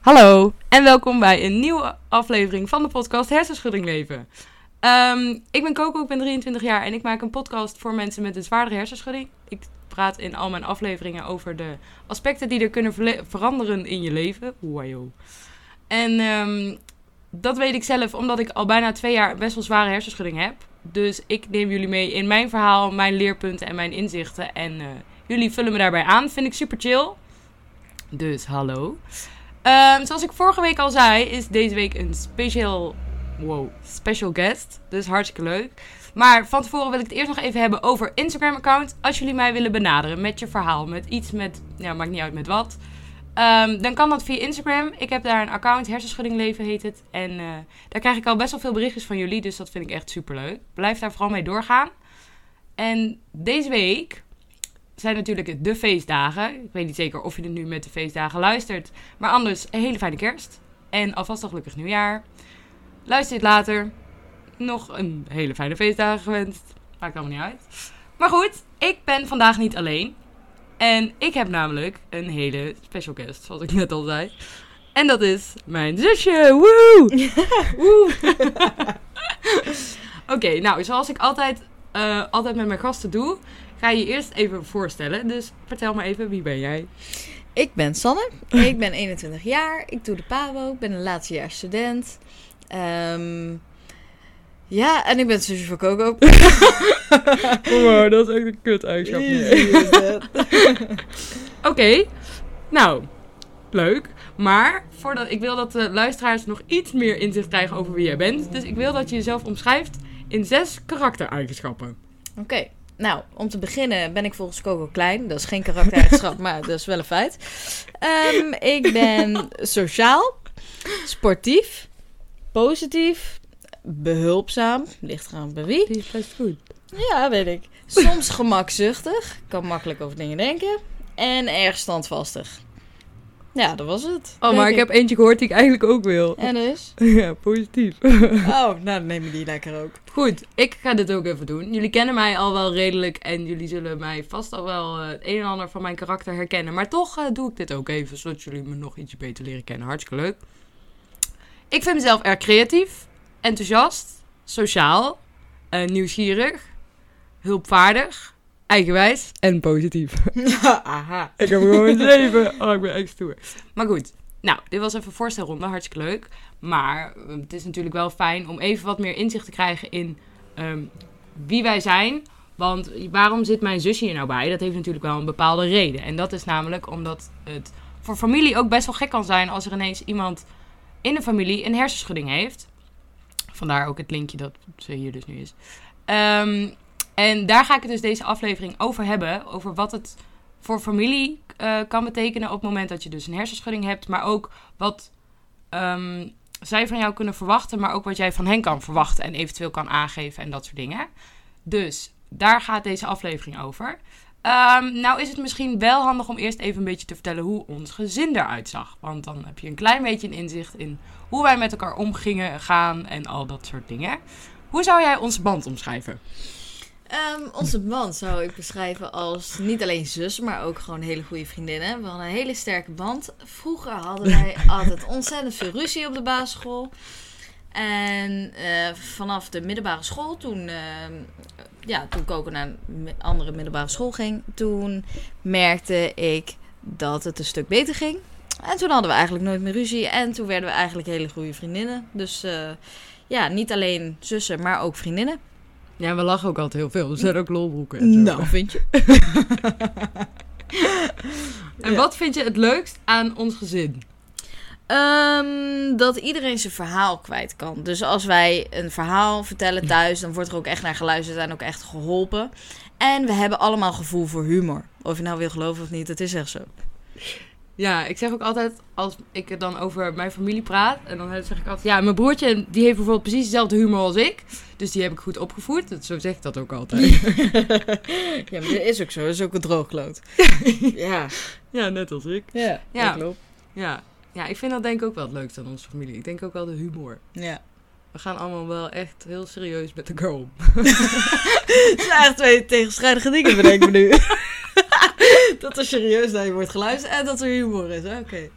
Hallo en welkom bij een nieuwe aflevering van de podcast Hersenschudding Leven. Ehm, ik ben Coco, ik ben 23 jaar en ik maak een podcast voor mensen met een zwaardere hersenschudding. Ik praat in al mijn afleveringen over de aspecten die er kunnen veranderen in je leven. Wajo. En ehm, dat weet ik zelf omdat ik al bijna twee jaar best wel zware hersenschudding heb. Dus ik neem jullie mee in mijn verhaal, mijn leerpunten en mijn inzichten. En eh, jullie vullen me daarbij aan. Vind ik super chill. Dus hallo. Ehm, zoals ik vorige week al zei, is deze week een special, wow, special guest. Dus hartstikke leuk. Maar van tevoren wil ik het eerst nog even hebben over Instagram-account. Als jullie mij willen benaderen met je verhaal, met iets met, ja, maakt niet uit met wat. Ehm, dan kan dat via Instagram. Ik heb daar een account, Hersenschudding Leven heet het. En eh, daar krijg ik al best wel veel berichtjes van jullie, dus dat vind ik echt super leuk. Blijf daar vooral mee doorgaan. En deze week zijn natuurlijk de feestdagen. Ik weet niet zeker of je er nu met de feestdagen luistert. Maar anders, een hele fijne kerst. En alvast een gelukkig nieuwjaar. Luister dit later. Nog een hele fijne feestdagen gewenst. Maakt allemaal niet uit. Maar goed, ik ben vandaag niet alleen. En ik heb namelijk een hele special guest, zoals ik net al zei. En dat is mijn zusje. Woe! Woe! Oké, nou, zoals ik altijd, eh, altijd met mijn gasten doe, ga je je eerst even voorstellen. Dus vertel me even, wie ben jij? Ik ben Sanne, ik ben 21 jaar, ik doe de PABO, ik ben een laatstejaars student. Ehm, ja, en ik ben zusje van Coco. Wow, dat is echt een kut eigenschap. Oké, nou, leuk. Maar voordat, ik wil dat de luisteraars nog iets meer inzicht krijgen over wie jij bent. Dus ik wil dat je jezelf omschrijft in zes karaktereigenschappen. Oké, nou, om te beginnen ben ik volgens Coco klein. Dat is geen karaktereigenschap, maar dat is wel een feit. Ehm, ik ben sociaal, sportief, positief, behulpzaam. Ligt eraan bij wie. Die is best goed. Ja, weet ik. Soms gemakzuchtig. Kan makkelijk over dingen denken. En erg standvastig. Ja, dat was het. Oh, maar ik heb eentje gehoord die ik eigenlijk ook wil. En dus? Ja, positief. Oh, nou dan neem je die lekker ook. Goed, ik ga dit ook even doen. Jullie kennen mij al wel redelijk en jullie zullen mij vast al wel eh, het een en ander van mijn karakter herkennen. Maar toch eh, doe ik dit ook even, zodat jullie me nog iets beter leren kennen. Hartstikke leuk. Ik vind mezelf erg creatief, enthousiast, sociaal, eh, nieuwsgierig, hulpvaardig, eigenwijs en positief. Aha. Ik heb gewoon een zeven. Oh, ik ben echt stoer. Maar goed. Nou, dit was even een voorstelronde. Hartstikke leuk. Maar eh, het is natuurlijk wel fijn om even wat meer inzicht te krijgen in ehm, wie wij zijn. Want waarom zit mijn zusje hier nou bij? Dat heeft natuurlijk wel een bepaalde reden. En dat is namelijk omdat het voor familie ook best wel gek kan zijn als er ineens iemand in de familie een hersenschudding heeft. Vandaar ook het linkje dat ze hier dus nu is. Ehm, en daar ga ik het dus deze aflevering over hebben. Over wat het voor familie eh, kan betekenen op het moment dat je dus een hersenschudding hebt. Maar ook wat ehm, zij van jou kunnen verwachten. Maar ook wat jij van hen kan verwachten en eventueel kan aangeven en dat soort dingen. Dus daar gaat deze aflevering over. Ehm, nou is het misschien wel handig om eerst even een beetje te vertellen hoe ons gezin eruit zag. Want dan heb je een klein beetje een inzicht in hoe wij met elkaar omgingen gaan en al dat soort dingen. Hoe zou jij onze band omschrijven? Ehm, onze band zou ik beschrijven als niet alleen zus, maar ook gewoon hele goede vriendinnen. We hadden een hele sterke band. Vroeger hadden wij altijd ontzettend veel ruzie op de basisschool. En eh, vanaf de middelbare school, toen, ehm, ja, toen Coco naar een andere middelbare school ging, toen merkte ik dat het een stuk beter ging. En toen hadden we eigenlijk nooit meer ruzie. En toen werden we eigenlijk hele goede vriendinnen. Dus eh, ja, niet alleen zussen, maar ook vriendinnen. Ja, we lachen ook altijd heel veel. Er zijn ook lolbroeken en zo. Nou, vind je? En wat vind je het leukst aan ons gezin? Ehm, dat iedereen zijn verhaal kwijt kan. Dus als wij een verhaal vertellen thuis, dan wordt er ook echt naar geluisterd en ook echt geholpen. En we hebben allemaal gevoel voor humor. Of je nou wil geloven of niet, het is echt zo. Ja, ik zeg ook altijd, als ik er dan over mijn familie praat, en dan zeg ik altijd, ja, mijn broertje, die heeft bijvoorbeeld precies dezelfde humor als ik. Dus die heb ik goed opgevoed. Dat- Zo zeg ik dat ook altijd. ja, maar dat is ook zo. Dat is ook een droogkloot. ja. ja, net als ik. Ja, Ja. dat klopt. Ja. ja, ik vind dat denk ik ook wel het leukste aan onze familie. Ik denk ook wel de humor. Ja. We gaan allemaal wel echt heel serieus met elkaar om. Het zijn echt twee tegenstrijdige dingen, bedenk me nu. dat er serieus naar je wordt geluisterd en dat er humor is. Oké.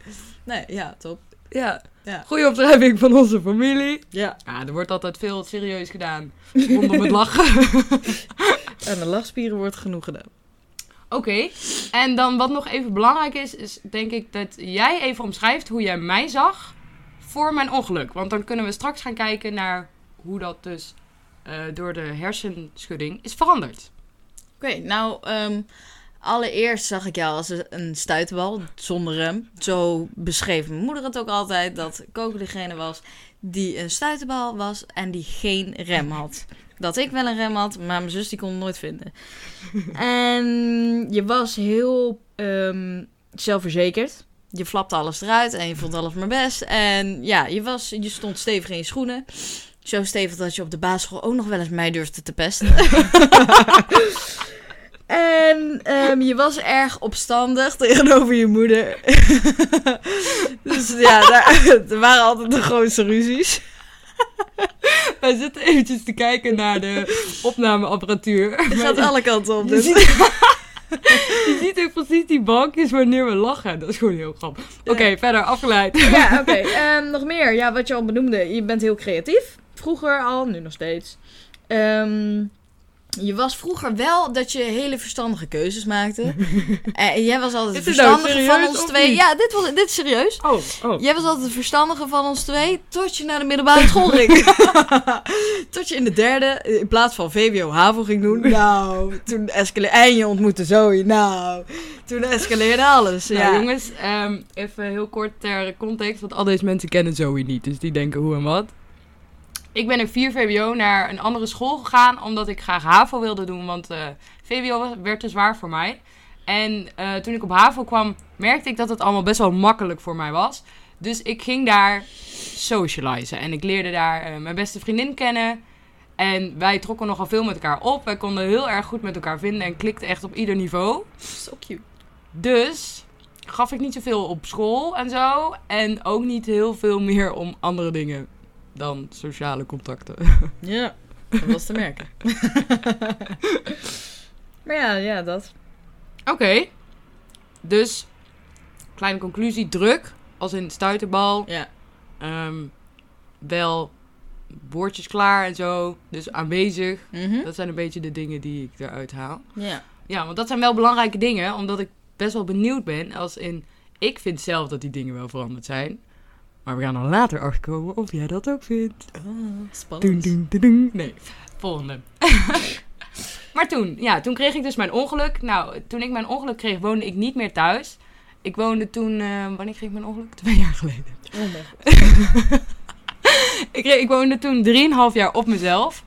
Nee, ja, top. Ja. Ja. Goeie omschrijving van onze familie. Ja. Ja, er wordt altijd veel serieus gedaan rondom het lachen. En de lachspieren wordt genoeg gedaan. Oké, en dan wat nog even belangrijk is, is denk ik dat jij even omschrijft hoe jij mij zag voor mijn ongeluk. Want dan kunnen we straks gaan kijken naar hoe dat dus eh, door de hersenschudding is veranderd. Oké, nou, ehm, allereerst zag ik jou als een stuiterbal zonder rem. Zo beschreef mijn moeder het ook altijd, dat Coco degene was die een stuiterbal was en die geen rem had. Dat ik wel een rem had, maar mijn zus die kon het nooit vinden. En je was heel ehm, zelfverzekerd. Je flapte alles eruit en je vond alles maar best. En ja, je, was, je stond stevig in je schoenen. Zo stevig dat je op de basisschool ook nog wel eens mij durfde te pesten. en ehm, je was erg opstandig tegenover je moeder. dus ja, daar, er waren altijd de grootste ruzies. Wij zitten eventjes te kijken naar de opnameapparatuur. Het gaat alle kanten op. Je Dus. ziet, je ziet ook precies die bankjes wanneer we lachen. Dat is gewoon heel grappig. Oké, verder afgeleid. Ja, oké. Ehm, nog meer. Ja, wat je al benoemde. Je bent heel creatief. Vroeger al, nu nog steeds. Ehm, je was vroeger wel dat je hele verstandige keuzes maakte. en jij was altijd de nou verstandige van ons twee. Ja, dit, was, dit is serieus. Oh, oh. Jij was altijd de verstandige van ons twee, tot je naar de middelbare school ging. tot je in de derde, in plaats van VWO HAVO ging doen. Nou, toen escaleerde... En je ontmoette Zoe. Nou, toen escaleerde alles. Nou, ja. jongens, ehm, even heel kort ter context, want al deze mensen kennen Zoe niet, dus die denken hoe en wat. Ik ben in 4 VWO naar een andere school gegaan, omdat ik graag HAVO wilde doen, want eh, VWO werd te zwaar voor mij. En eh, toen ik op HAVO kwam, merkte ik dat het allemaal best wel makkelijk voor mij was. Dus ik ging daar socializen en ik leerde daar eh, mijn beste vriendin kennen. En wij trokken nogal veel met elkaar op. Wij konden heel erg goed met elkaar vinden en klikten echt op ieder niveau. So cute. Dus gaf ik niet zoveel op school en zo. En ook niet heel veel meer om andere dingen dan sociale contacten. Ja, dat was te merken. maar ja, ja, dat. Oké. Dus, kleine conclusie. Druk, als in stuiterbal. Ja. Ehm, wel woordjes klaar en zo. Dus aanwezig. Mhm. Dat zijn een beetje de dingen die ik eruit haal. Ja. Ja, want dat zijn wel belangrijke dingen. Omdat ik best wel benieuwd ben. Als in, ik vind zelf dat die dingen wel veranderd zijn. Maar we gaan dan later achterkomen of jij dat ook vindt. Doen, spannend. doen, doen, doen. Nee, volgende. maar toen, ja, toen kreeg ik dus mijn ongeluk. Nou, toen ik mijn ongeluk kreeg, woonde ik niet meer thuis. Ik woonde toen, eh, wanneer kreeg ik mijn ongeluk? Twee jaar geleden. Oh ik, kreeg- ik woonde toen drieënhalf jaar op mezelf.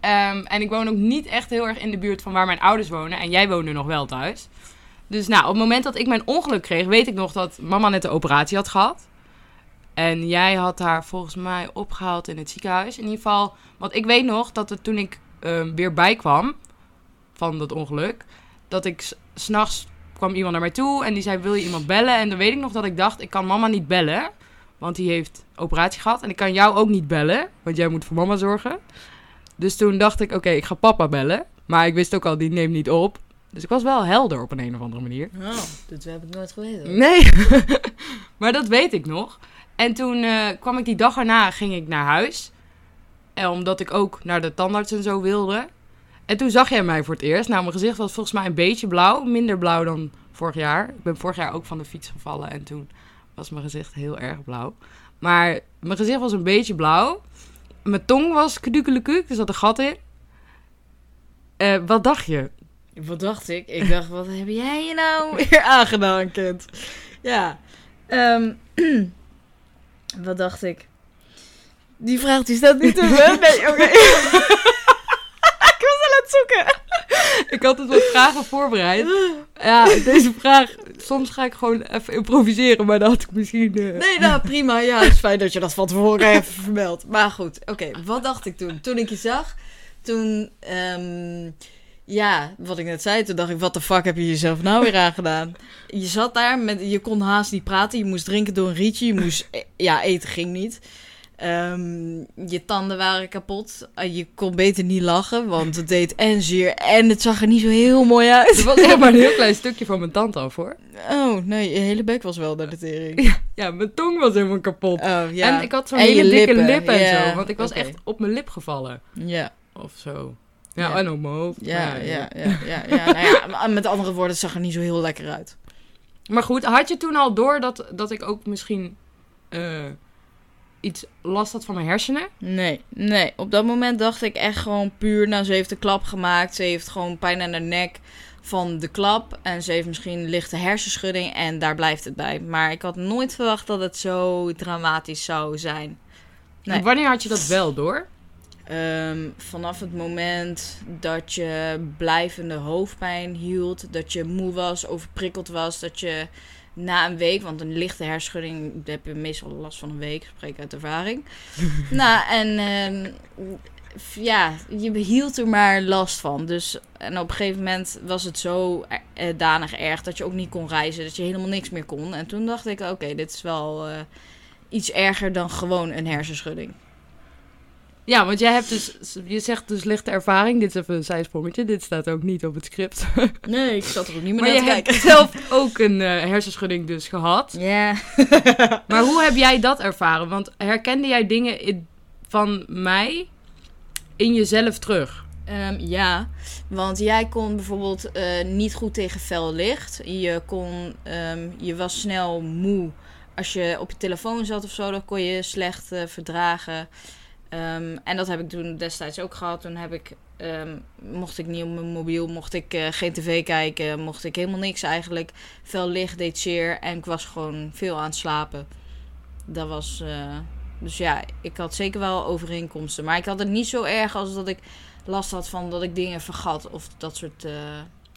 Ehm, en ik woon ook niet echt heel erg in de buurt van waar mijn ouders wonen. En jij woonde nog wel thuis. Dus nou, op het moment dat ik mijn ongeluk kreeg, weet ik nog dat mama net de operatie had gehad. En jij had haar volgens mij opgehaald in het ziekenhuis. In ieder geval, want ik weet nog dat het toen ik ehm, weer bijkwam van dat ongeluk, dat ik s- s'nachts kwam iemand naar mij toe en die zei: Wil je iemand bellen? En dan weet ik nog dat ik dacht: Ik kan mama niet bellen, want die heeft operatie gehad. En ik kan jou ook niet bellen, want jij moet voor mama zorgen. Dus toen dacht ik: Oké, ik ga papa bellen. Maar ik wist ook al, die neemt niet op. Dus ik was wel helder op een, een of andere manier. Oh, dit heb ik nooit geweten. Nee, maar dat weet ik nog. En toen eh, kwam ik die dag erna, ging ik naar huis. En omdat ik ook naar de tandarts en zo wilde. En toen zag jij mij voor het eerst. Nou, mijn gezicht was volgens mij een beetje blauw. Minder blauw dan vorig jaar. Ik ben vorig jaar ook van de fiets gevallen. En toen was mijn gezicht heel erg blauw. Maar mijn gezicht was een beetje blauw. Mijn tong was kudukelekuuk. Er zat een gat in. Eh, wat dacht je? Wat dacht ik? Ik dacht, wat heb jij je nou weer aangedaan, kind? Ja. ehm, wat dacht ik? Die vraag die staat niet hè? Nee, oké. ik was al aan het zoeken. Ik had dus wat vragen voorbereid. Ja, deze vraag... Soms ga ik gewoon even improviseren, maar dat had ik misschien... eh, Nee, nou prima. Ja, het is fijn dat je dat van tevoren even vermeldt. Maar goed, oké. wat dacht ik toen? Toen ik je zag, toen... ehm, ja, wat ik net zei, toen dacht ik, wat de fuck heb je jezelf nou weer aangedaan? Je zat daar, met, je kon haast niet praten, je moest drinken door een rietje, je moest, eh, ja, eten ging niet. Ehm, je tanden waren kapot. Eh, je kon beter niet lachen, want het deed en zeer en het zag er niet zo heel mooi uit. Het was echt maar een heel klein stukje van mijn tand af, hoor. Oh, nee, je hele bek was wel naar de tering. Ja, mijn tong was helemaal kapot. Oh, ja. En ik had zo'n hele dikke lippen, lip en ja, zo. Want ik was echt op mijn lip gevallen. Ja, Of zo. Ja, en op mijn hoofd. ja, ja, ja, ja. ja, nou met andere woorden, het zag er niet zo heel lekker uit. Maar goed, had je toen al door dat, dat ik ook misschien eh, iets last had van mijn hersenen? Nee, nee. Op dat moment dacht ik echt gewoon puur, nou, ze heeft een klap gemaakt. Ze heeft gewoon pijn aan haar nek van de klap. En ze heeft misschien lichte hersenschudding en daar blijft het bij. Maar ik had nooit verwacht dat het zo dramatisch zou zijn. Nee. Wanneer had je dat wel door? Ehm, vanaf het moment dat je blijvende hoofdpijn hield, dat je moe was, overprikkeld was, dat je na een week, want een lichte hersenschudding daar heb je meestal last van een week, spreek uit ervaring. nou, en ehm, ja, je hield er maar last van. Dus en op een gegeven moment was het zo eh, danig erg dat je ook niet kon reizen, dat je helemaal niks meer kon. En toen dacht ik, oké, dit is wel eh, iets erger dan gewoon een hersenschudding. Ja, want jij hebt dus, je zegt dus lichte ervaring. Dit is even een zijsprongetje. Dit staat ook niet op het script. Nee, ik zat er ook niet meer Maar naar je te hebt kijken. zelf ook een eh, hersenschudding dus gehad. Ja. Maar hoe heb jij dat ervaren? Want herkende jij dingen in- van mij in jezelf terug? Ehm, ja, want jij kon bijvoorbeeld eh, niet goed tegen fel licht. Je, kon, ehm, je was snel moe. Als je op je telefoon zat of zo, dan kon je slecht eh, verdragen. Ehm, en dat heb ik toen destijds ook gehad. Toen heb ik, ehm, mocht ik niet op mijn mobiel, mocht ik eh, geen tv kijken, mocht ik helemaal niks eigenlijk. Fel licht deed zeer en ik was gewoon veel aan het slapen. Dat was, eh, dus ja, ik had zeker wel overeenkomsten. Maar ik had het niet zo erg als dat ik last had van dat ik dingen vergat of dat soort. eh,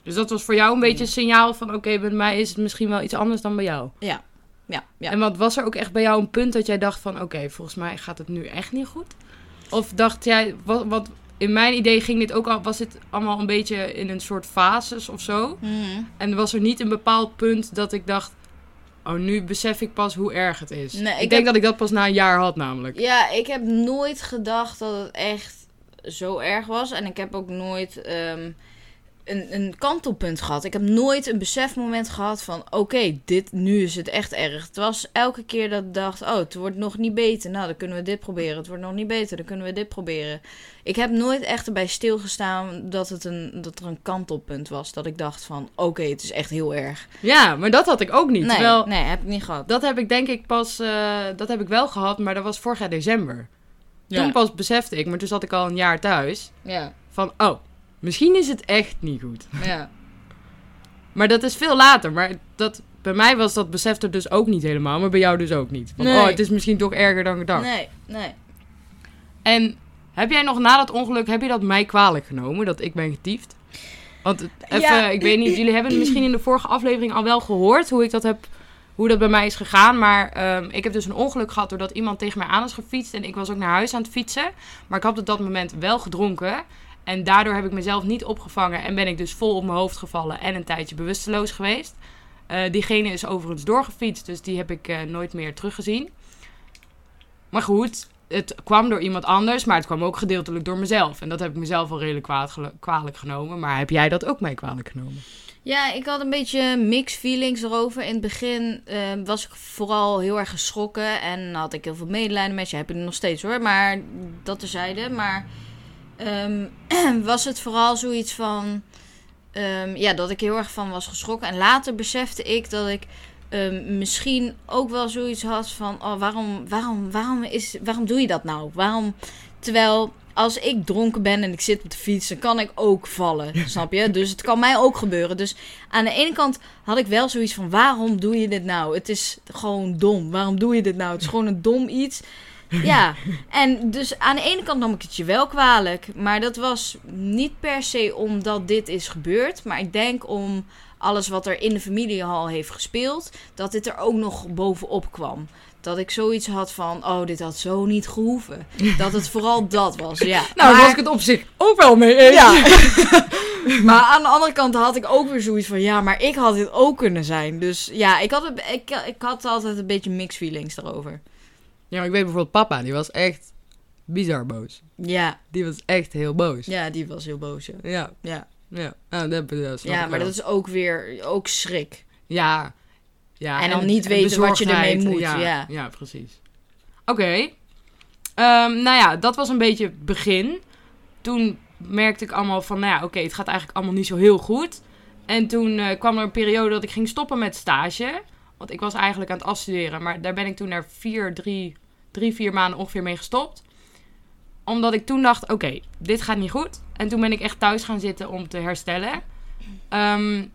Dus dat was voor jou een beetje een signaal van... oké, bij mij is het misschien wel iets anders dan bij jou. ja, ja. En wat was er ook echt bij jou een punt dat jij dacht van... oké, volgens mij gaat het nu echt niet goed? Of dacht jij... Wat, wat, in mijn idee ging dit ook al... was dit allemaal een beetje in een soort fases of zo? Mhm. En was er niet een bepaald punt dat ik dacht... oh, nu besef ik pas hoe erg het is. Nee, ik ik denk heb- dat ik dat pas na een jaar had namelijk. Ja, ik heb nooit gedacht dat het echt zo erg was. En ik heb ook nooit ehm, een, een kantelpunt gehad. Ik heb nooit een besefmoment gehad van... oké, dit nu is het echt erg. Het was elke keer dat ik dacht... oh, het wordt nog niet beter. Nou, dan kunnen we dit proberen. Het wordt nog niet beter. Dan kunnen we dit proberen. Ik heb nooit echt erbij stilgestaan dat, het een, dat er een kantelpunt was. Dat ik dacht van... oké, het is echt heel erg. Ja, maar dat had ik ook niet. Nee, Terwijl, nee, heb ik niet gehad. dat heb ik denk ik pas... eh, dat heb ik wel gehad, maar dat was vorig jaar december. Ja. Toen pas besefte ik, maar toen zat ik al een jaar thuis... Ja, van, oh, misschien is het echt niet goed. ja. Maar dat is veel later. Maar dat, bij mij was dat besef er dus ook niet helemaal. Maar bij jou dus ook niet. Van, Nee. oh, het is misschien toch erger dan gedacht. Nee, nee. En heb jij nog na dat ongeluk, heb je dat mij kwalijk genomen? Dat ik ben getiefd? Want even, Ja. ik weet niet, jullie hebben het misschien in de vorige aflevering al wel gehoord. Hoe ik dat heb, hoe dat bij mij is gegaan. Maar ehm, ik heb dus een ongeluk gehad doordat iemand tegen mij aan is gefietst. En ik was ook naar huis aan het fietsen. Maar ik had op dat moment wel gedronken. En daardoor heb ik mezelf niet opgevangen. En ben ik dus vol op mijn hoofd gevallen. En een tijdje bewusteloos geweest. Eh, diegene is overigens doorgefietst. Dus die heb ik eh, nooit meer teruggezien. Maar goed, het kwam door iemand anders. Maar het kwam ook gedeeltelijk door mezelf. En dat heb ik mezelf al redelijk kwalijk genomen. Maar heb jij dat ook mij kwalijk genomen? Ja, ik had een beetje mixed feelings erover. In het begin eh, was ik vooral heel erg geschrokken en had ik heel veel medelijden met je. Heb ik nog steeds hoor, maar dat terzijde. Maar ehm, was het vooral zoiets van, ehm, ja, dat ik heel erg van was geschrokken. En later besefte ik dat ik ehm, misschien ook wel zoiets had van, oh, waarom, waarom, waarom, is, waarom doe je dat nou? Waarom, terwijl als ik dronken ben en ik zit op de fiets, dan kan ik ook vallen, snap je? Dus het kan mij ook gebeuren. Dus aan de ene kant had ik wel zoiets van, waarom doe je dit nou? Het is gewoon dom. Waarom doe je dit nou? Het is gewoon een dom iets. Ja, en dus aan de ene kant nam ik het je wel kwalijk. Maar dat was niet per se omdat dit is gebeurd. Maar ik denk om alles wat er in de familiehal heeft gespeeld, dat dit er ook nog bovenop kwam. Dat ik zoiets had van, oh, dit had zo niet gehoeven. Dat het vooral dat was, ja. Nou, daar Maar- was ik het op zich ook wel mee eens. ja. maar aan de andere kant had ik ook weer zoiets van... Ja, maar ik had dit ook kunnen zijn. Dus ja, ik had, het, ik, ik had altijd een beetje mixed feelings daarover. Ja, maar ik weet bijvoorbeeld papa, die was echt bizar boos. Ja, Die was echt heel boos. ja, die was heel boos. Ja, Ja, ja. ja. Ah, dat, dat ja maar wel. dat is ook weer ook schrik. Ja. ja En dan niet weten wat je ermee moet, Ja, ja. ja precies. Oké. Ehm, nou ja, dat was een beetje het begin. Toen merkte ik allemaal van, nou ja, oké, het gaat eigenlijk allemaal niet zo heel goed. En toen eh, kwam er een periode dat ik ging stoppen met stage. Want ik was eigenlijk aan het afstuderen. Maar daar ben ik toen na vier, drie, drie, vier maanden ongeveer mee gestopt. Omdat ik toen dacht, oké, dit gaat niet goed. En toen ben ik echt thuis gaan zitten om te herstellen. Ehm,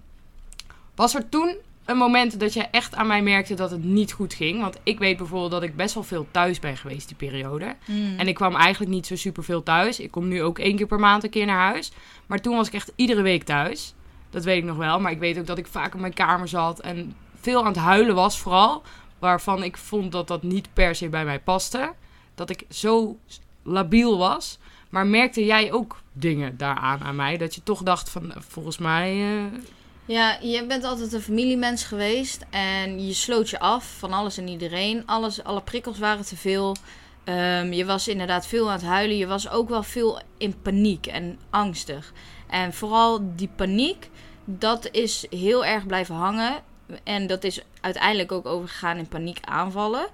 was er toen een moment dat je echt aan mij merkte dat het niet goed ging? Want ik weet bijvoorbeeld dat ik best wel veel thuis ben geweest die periode. En ik kwam eigenlijk niet zo super veel thuis. Ik kom nu ook één keer per maand een keer naar huis. Maar toen was ik echt iedere week thuis. Dat weet ik nog wel. Maar ik weet ook dat ik vaak in mijn kamer zat en veel aan het huilen was vooral. Waarvan ik vond dat dat niet per se bij mij paste. Dat ik zo labiel was. Maar merkte jij ook dingen daaraan aan mij? Dat je toch dacht van, eh, volgens mij... eh, Ja, je bent altijd een familiemens geweest en je sloot je af van alles en iedereen. Alles, alle prikkels waren te veel. Ehm, je was inderdaad veel aan het huilen. Je was ook wel veel in paniek en angstig. En vooral die paniek, dat is heel erg blijven hangen. En dat is uiteindelijk ook overgegaan in paniekaanvallen.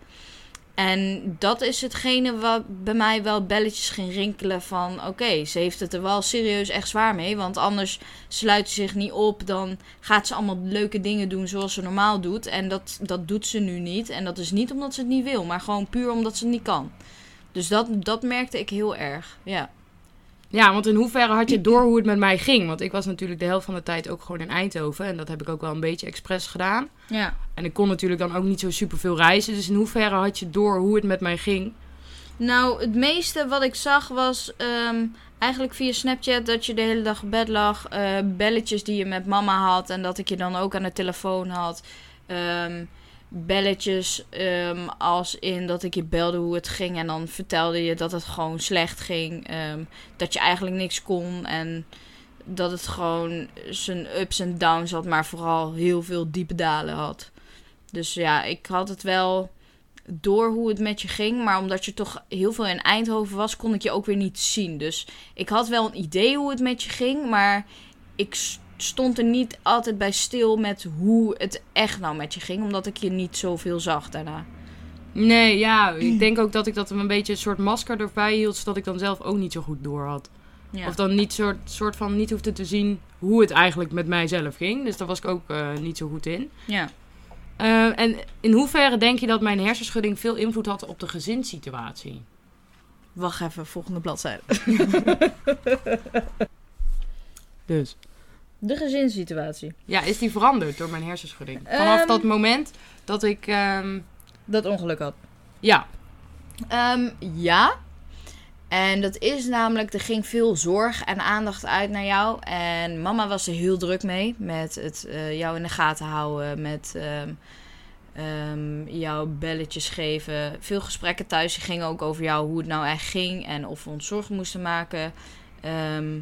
En dat is hetgene wat bij mij wel belletjes ging rinkelen van... oké, ze heeft het er wel serieus echt zwaar mee. Want anders sluit ze zich niet op. Dan gaat ze allemaal leuke dingen doen zoals ze normaal doet. En dat, dat doet ze nu niet. En dat is niet omdat ze het niet wil, maar gewoon puur omdat ze het niet kan. Dus dat, dat merkte ik heel erg, ja. Ja, want in hoeverre had je door hoe het met mij ging? Want ik was natuurlijk de helft van de tijd ook gewoon in Eindhoven. En dat heb ik ook wel een beetje expres gedaan. Ja. En ik kon natuurlijk dan ook niet zo super veel reizen. Dus in hoeverre had je door hoe het met mij ging? Nou, het meeste wat ik zag was ehm, eigenlijk via Snapchat dat je de hele dag op bed lag. eh, belletjes die je met mama had en dat ik je dan ook aan de telefoon had. Ehm, belletjes ehm, als in dat ik je belde hoe het ging en dan vertelde je dat het gewoon slecht ging. ehm, dat je eigenlijk niks kon en dat het gewoon zijn ups en downs had, maar vooral heel veel diepe dalen had. Dus ja, ik had het wel door hoe het met je ging. Maar omdat je toch heel veel in Eindhoven was, kon ik je ook weer niet zien. Dus ik had wel een idee hoe het met je ging. Maar ik stond er niet altijd bij stil met hoe het echt nou met je ging. Omdat ik je niet zoveel zag daarna. Nee, ja, ik denk ook dat ik dat een beetje een soort masker erbij hield. Zodat ik dan zelf ook niet zo goed door had. Ja. Of dan niet soort, soort van niet hoefde te zien hoe het eigenlijk met mijzelf ging. Dus daar was ik ook eh, niet zo goed in. ja. Eh, en in hoeverre denk je dat mijn hersenschudding veel invloed had op de gezinssituatie? Wacht even, volgende bladzijde. Dus. De gezinssituatie. Ja, is die veranderd door mijn hersenschudding? Vanaf Ehm. dat moment dat ik... ehm, Dat ongeluk had. ja, Ehm, ja. En dat is namelijk, er ging veel zorg en aandacht uit naar jou. En mama was er heel druk mee. Met het eh, jou in de gaten houden. Met ehm, ehm, jou belletjes geven. Veel gesprekken thuis gingen ook over jou, hoe het nou echt ging. En of we ons zorgen moesten maken. Ehm,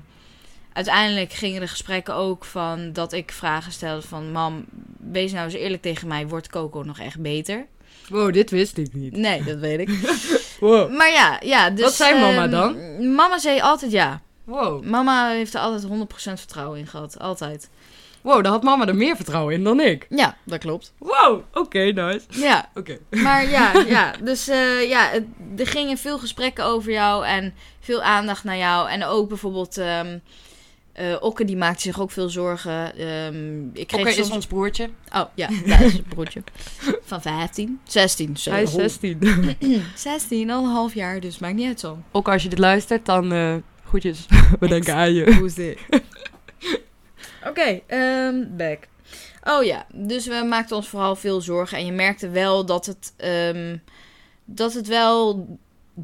uiteindelijk gingen de gesprekken ook van dat ik vragen stelde van... Mam, wees nou eens eerlijk tegen mij. Wordt Coco nog echt beter? wow, dit wist ik niet. Nee, dat weet ik. Wow. Maar ja, ja dus... Wat zei mama ehm, dan? Mama zei altijd ja. Wow. Mama heeft er altijd 100% vertrouwen in gehad. Altijd. Wow, daar had mama er meer vertrouwen in dan ik. Ja, dat klopt. Wow, oké, nice. Ja, Oké. maar ja, ja. Dus eh, ja, er gingen veel gesprekken over jou en veel aandacht naar jou. En ook bijvoorbeeld... ehm eh, Okke, die maakte zich ook veel zorgen. Ehm ik kreeg soms... is ons broertje. Oh, ja, dat is het broertje. Van 15. 16. sorry. Hij is 16. 16, al een half jaar, dus maakt niet uit zo. Ook als je dit luistert, dan eh goedjes. We denken aan je. Hoe is dit? Oké, ehm, back. Oh ja, dus we maakten ons vooral veel zorgen. En je merkte wel dat het, ehm, dat het wel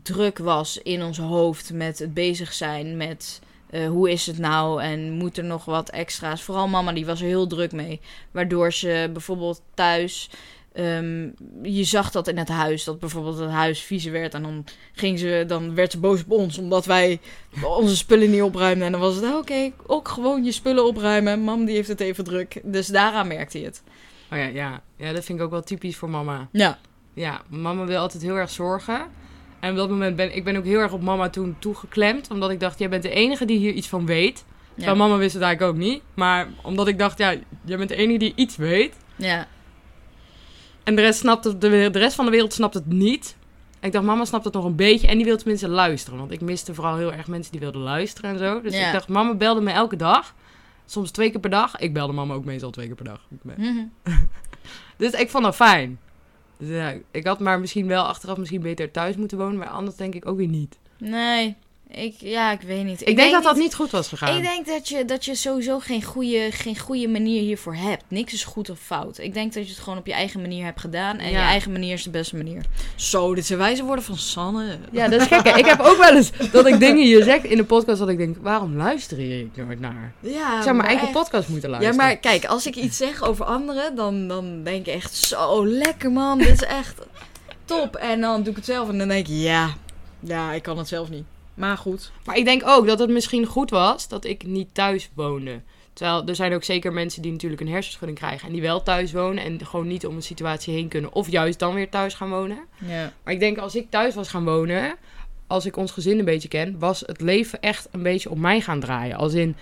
druk was in ons hoofd met het bezig zijn met eh, hoe is het nou en moet er nog wat extra's. Vooral mama, die was er heel druk mee. Waardoor ze bijvoorbeeld thuis... ehm, je zag dat in het huis, dat bijvoorbeeld het huis vies werd. En dan, ging ze, dan werd ze boos op ons, omdat wij onze spullen niet opruimden. En dan was het, "Ah, oké, ook gewoon je spullen opruimen. Mam, die heeft het even druk. Dus daaraan merkte je het. Oh ja, ja. Ja, dat vind ik ook wel typisch voor mama. Ja. Ja, mama wil altijd heel erg zorgen. En op dat moment ben ik ben ook heel erg op mama toen toegeklemd. Omdat ik dacht, jij bent de enige die hier iets van weet. Ja. Terwijl mama wist het eigenlijk ook niet. Maar omdat ik dacht, ja, jij bent de enige die iets weet. Ja. En de rest, snapt het, de, de rest van de wereld snapt het niet. En ik dacht, mama snapt het nog een beetje. En die wil tenminste luisteren. Want ik miste vooral heel erg mensen die wilden luisteren en zo. Dus Ja. ik dacht, mama belde me elke dag. Soms twee keer per dag. Ik belde mama ook meestal twee keer per dag. Mhm. Dus ik vond dat fijn. Dus ja, ik had maar misschien wel achteraf misschien beter thuis moeten wonen. Maar anders denk ik ook weer niet. Nee, ik, ja, ik weet niet. Ik, denk dat dat niet goed was gegaan. Ik denk dat je, dat je sowieso geen goede, geen goede manier hiervoor hebt. Niks is goed of fout. Ik denk dat je het gewoon op je eigen manier hebt gedaan. En Ja. je eigen manier is de beste manier. Zo, dit zijn wijze woorden van Sanne. Ja, dat is gek. hè. Ik heb ook wel eens dat ik dingen hier zeg in de podcast dat ik denk, waarom luister je nooit naar? Ja, Ik zou mijn eigen echt- podcast moeten Ja, luisteren. maar kijk, als ik iets zeg over anderen, dan, dan denk ik echt zo lekker man. Dit is echt top. En dan doe ik het zelf en dan denk ik, ja, ja, ik kan het zelf niet. Maar goed. Maar ik denk ook dat het misschien goed was dat ik niet thuis woonde. Terwijl er zijn ook zeker mensen die natuurlijk een hersenschudding krijgen en die wel thuis wonen en gewoon niet om een situatie heen kunnen. Of juist dan weer thuis gaan wonen. Ja. Maar ik denk als ik thuis was gaan wonen, als ik ons gezin een beetje ken, was het leven echt een beetje op mij gaan draaien. Als in,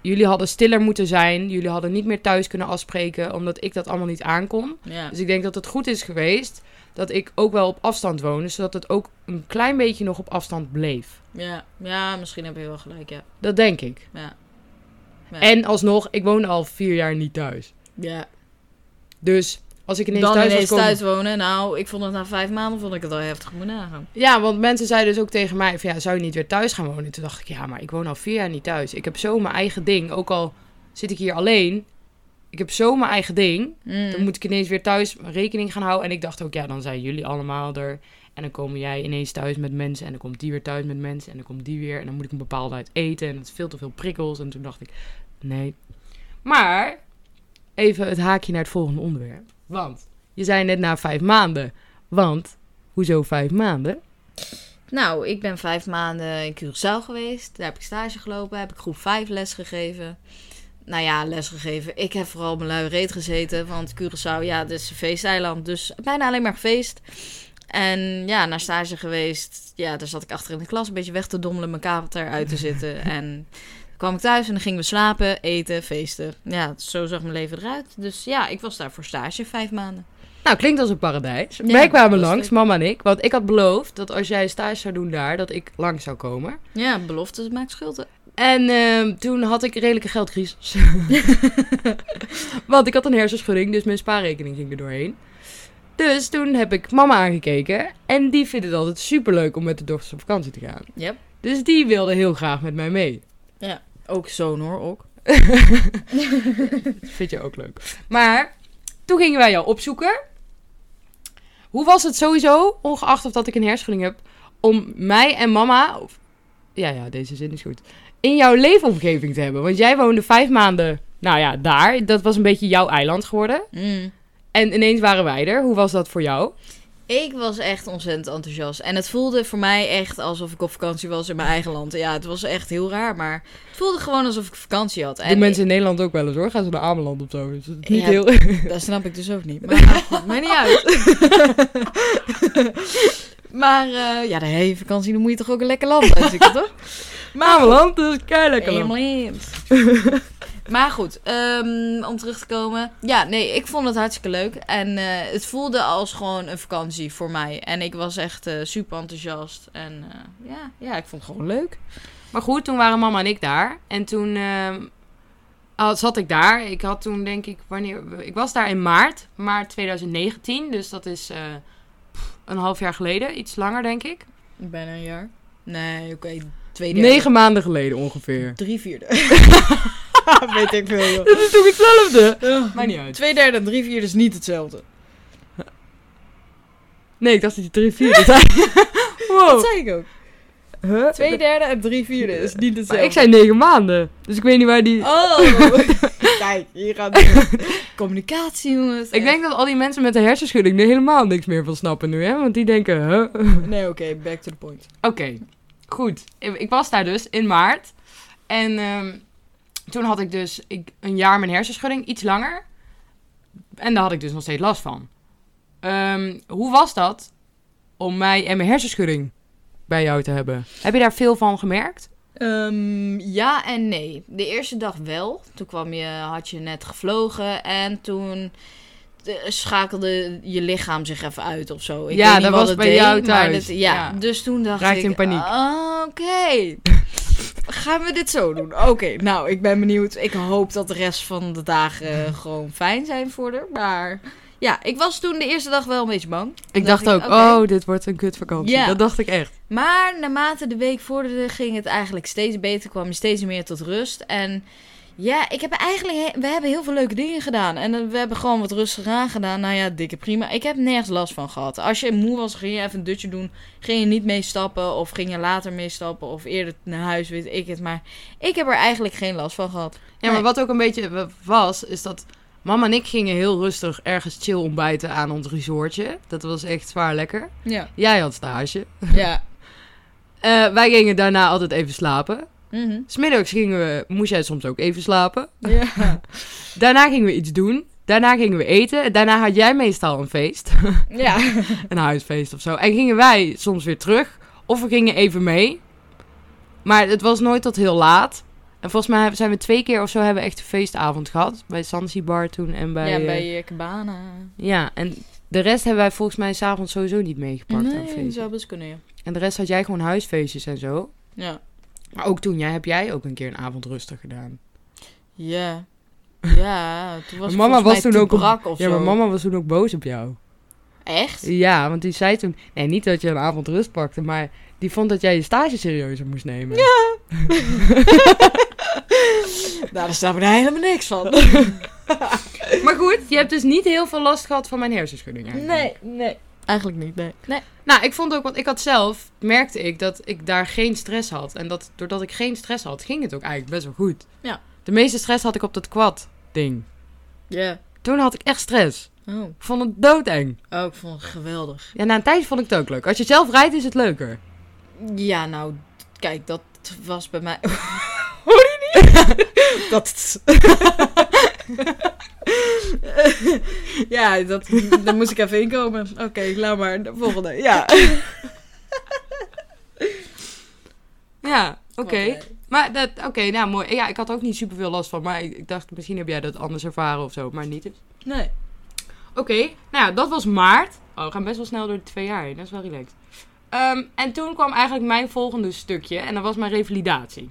jullie hadden stiller moeten zijn, jullie hadden niet meer thuis kunnen afspreken, omdat ik dat allemaal niet aankon. Ja. Dus ik denk dat het goed is geweest dat ik ook wel op afstand woonde, zodat het ook een klein beetje nog op afstand bleef. Ja. ja, misschien heb je wel gelijk, ja. Dat denk ik. Ja. Ja. En alsnog, ik woonde al vier jaar niet thuis. Ja. Dus als ik ineens Dan thuis ineens was komen... thuis wonen. Nou, ik vond het na vijf maanden vond ik het al heftig moet nagaan. Ja, want mensen zeiden dus ook tegen mij van ja, zou je niet weer thuis gaan wonen? Toen dacht ik, ja, maar ik woon al vier jaar niet thuis. Ik heb zo mijn eigen ding. Ook al zit ik hier alleen, ik heb zo mijn eigen ding. Mm. Dan moet ik ineens weer thuis rekening gaan houden. En ik dacht ook, ja, dan zijn jullie allemaal er. En dan kom jij ineens thuis met mensen. En dan komt die weer thuis met mensen. En dan komt die weer. En dan moet ik een bepaalde uit eten. En dat is veel te veel prikkels. En toen dacht ik, nee. Maar, even het haakje naar het volgende onderwerp. Want, je zei net na vijf maanden. Want, hoezo vijf maanden? Nou, ik ben vijf maanden in Curaçao geweest. Daar heb ik stage gelopen. Heb ik groep 5 les gegeven. Nou ja, les gegeven. Ik heb vooral mijn lui reet gezeten. Want Curaçao, ja, dat is een feesteiland. Dus bijna alleen maar gefeest. En ja, naar stage geweest. Ja, daar zat ik achter in de klas een beetje weg te dommelen. Mijn kater uit te zitten. En dan kwam ik thuis en dan gingen we slapen, eten, feesten. Ja, zo zag mijn leven eruit. Dus ja, ik was daar voor stage vijf maanden. Nou, klinkt als een paradijs. Ja, Wij kwamen langs, leuk. mama en ik. Want ik had beloofd dat als jij stage zou doen daar, dat ik langs zou komen. Ja, beloftes maakt schulden. En ehm, toen had ik een redelijke geldcrisis. Want ik had een hersenschudding, dus mijn spaarrekening ging er doorheen. Dus toen heb ik mama aangekeken. En die vindt het altijd superleuk om met de dochters op vakantie te gaan. Yep. Dus die wilde heel graag met mij mee. Ook zo'n hoor, ook. Vind je ook leuk. Maar toen gingen wij jou opzoeken. Hoe was het sowieso, ongeacht of dat ik een hersenschudding heb, om mij en mama, of, ja ja, deze zin is goed, in jouw leefomgeving te hebben? Want jij woonde vijf maanden, nou ja, daar. Dat was een beetje jouw eiland geworden. Mm. En ineens waren wij er. Hoe was dat voor jou? Ik was echt ontzettend enthousiast. En het voelde voor mij echt alsof ik op vakantie was in mijn eigen land. Ja, het was echt heel raar, maar het voelde gewoon alsof ik vakantie had. En mensen in Nederland ook wel eens hoor. Gaan ze naar Ameland of zo. Dus niet Ja. heel... dat snap ik dus ook niet. Maar nou, goed, niet uit. maar eh, ja, de hele vakantie, dan moet je toch ook een lekker land uitzoeken, toch? Ameland, dat is kei lekker. Maar goed, ehm, om terug te komen. Ja, nee, ik vond het hartstikke leuk. En eh, het voelde als gewoon een vakantie voor mij. En ik was echt eh, super enthousiast. En eh, ja, ja, ik vond het gewoon leuk. Maar goed, toen waren mama en ik daar. En toen ehm, zat ik daar. Ik had toen denk ik, wanneer... Ik was daar in maart. Maart 2019. Dus dat is pff, een half jaar geleden. Iets langer denk ik. Bijna een jaar. Nee, oké. Twee derde. Negen maanden geleden ongeveer. Drie vierde. Weet ik veel, joh. Dat is toch hetzelfde? Maakt niet uit. Twee derde en drie vierde is niet hetzelfde. Nee, ik dacht dat je drie vierde zei. wow. Dat zei ik ook. Huh? Twee derde en drie vierde is niet hetzelfde. Maar ik zei negen maanden. Dus ik weet niet waar die... Oh! Kijk, hier gaat het. Communicatie, jongens. Ik denk dat al die mensen met een hersenschudding er helemaal niks meer van snappen nu, hè? Want die denken, huh? Nee, oké, back to the point. Oké, goed. Ik, was daar dus in maart. En ehm, toen had ik dus ik, een jaar mijn hersenschudding, iets langer. En daar had ik dus nog steeds last van. Ehm, hoe was dat om mij en mijn hersenschudding bij jou te hebben? Heb je daar veel van gemerkt? Ehm, ja en nee. De eerste dag wel. Toen kwam je, had je net gevlogen en toen schakelde je lichaam zich even uit of zo. Ik Ja, dat was het bij deed, jou thuis. dat- ja. Ja. dus toen dacht Raakte ik... in paniek. Oké. Gaan we dit zo doen? Oké, nou, ik ben benieuwd. Ik hoop dat de rest van de dagen gewoon fijn zijn voor haar. Maar ja, ik was toen de eerste dag wel een beetje bang. Ik dacht dacht ook, oh, dit wordt een kutvakantie. Ja. Dat dacht ik echt. Maar naarmate de week vorderde, ging het eigenlijk steeds beter. kwam je steeds meer tot rust. En ja, ik heb eigenlijk, we hebben heel veel leuke dingen gedaan. En eh, we hebben gewoon wat rustiger aan gedaan. Nou ja, dikke prima. Ik heb nergens last van gehad. Als je moe was, ging je even een dutje doen. Ging je niet meestappen. Of ging je later meestappen. Of eerder naar huis, weet ik het. Maar ik heb er eigenlijk geen last van gehad. Ja, maar wat ook een beetje was, is dat mama en ik gingen heel rustig ergens chill ontbijten aan ons resortje. Dat was echt zwaar lekker. Ja. Jij had stage. Ja. Eh, wij gingen daarna altijd even slapen. Mhm. Smiddags gingen we, moest jij soms ook even slapen. Ja. Daarna gingen we iets doen. Daarna gingen we eten. Daarna had jij meestal een feest. Ja. een huisfeest of zo. En gingen wij soms weer terug. Of we gingen even mee. Maar het was nooit tot heel laat. En volgens mij zijn we twee keer of zo hebben we echt een feestavond gehad. Bij Zanzibar toen en bij... ja, bij je cabana. ja, en de rest hebben wij volgens mij s'avonds sowieso niet meegepakt aan Nee, feesten. zou best kunnen, ja. En de rest had jij gewoon huisfeestjes en zo. Ja. Maar ook toen jij, heb jij ook een keer een avond rustig gedaan. Ja. Ja, toen was mama was toen ook op- brak of ja, maar mama was toen ook boos op jou. Echt? Ja, want die zei toen... Nee, niet dat je een avond rust pakte, maar die vond dat jij je stage serieuzer moest nemen. Ja. nou, daar staat me helemaal niks van. Maar goed, je hebt dus niet heel veel last gehad van mijn hersenschudding eigenlijk. Nee, nee. Eigenlijk niet, nee. Nee. Nou, ik vond ook, want ik had zelf, merkte ik dat ik daar geen stress had. En dat doordat ik geen stress had, ging het ook eigenlijk best wel goed. Ja. De meeste stress had ik op dat quad ding. Ja. Toen had ik echt stress. Oh. Ik vond het doodeng. oh, ik vond het geweldig. Ja, na een tijdje vond ik het ook leuk. Als je zelf rijdt, is het leuker. Ja, nou, kijk, dat was bij mij... Hoor je niet? dat... ja, dat, daar moest ik even inkomen. Oké, laat maar. De volgende. Ja. Ja, oké. Maar dat, oké, nou mooi. Ja, ik had ook niet super veel last van. Maar ik, ik dacht, misschien heb jij dat anders ervaren of zo. Maar niet dus. Nee. Oké, nou ja, dat was maart. Oh, we gaan best wel snel door de twee jaar heen. Dat is wel relaxed. Ehm, en toen kwam eigenlijk mijn volgende stukje. En dat was mijn revalidatie.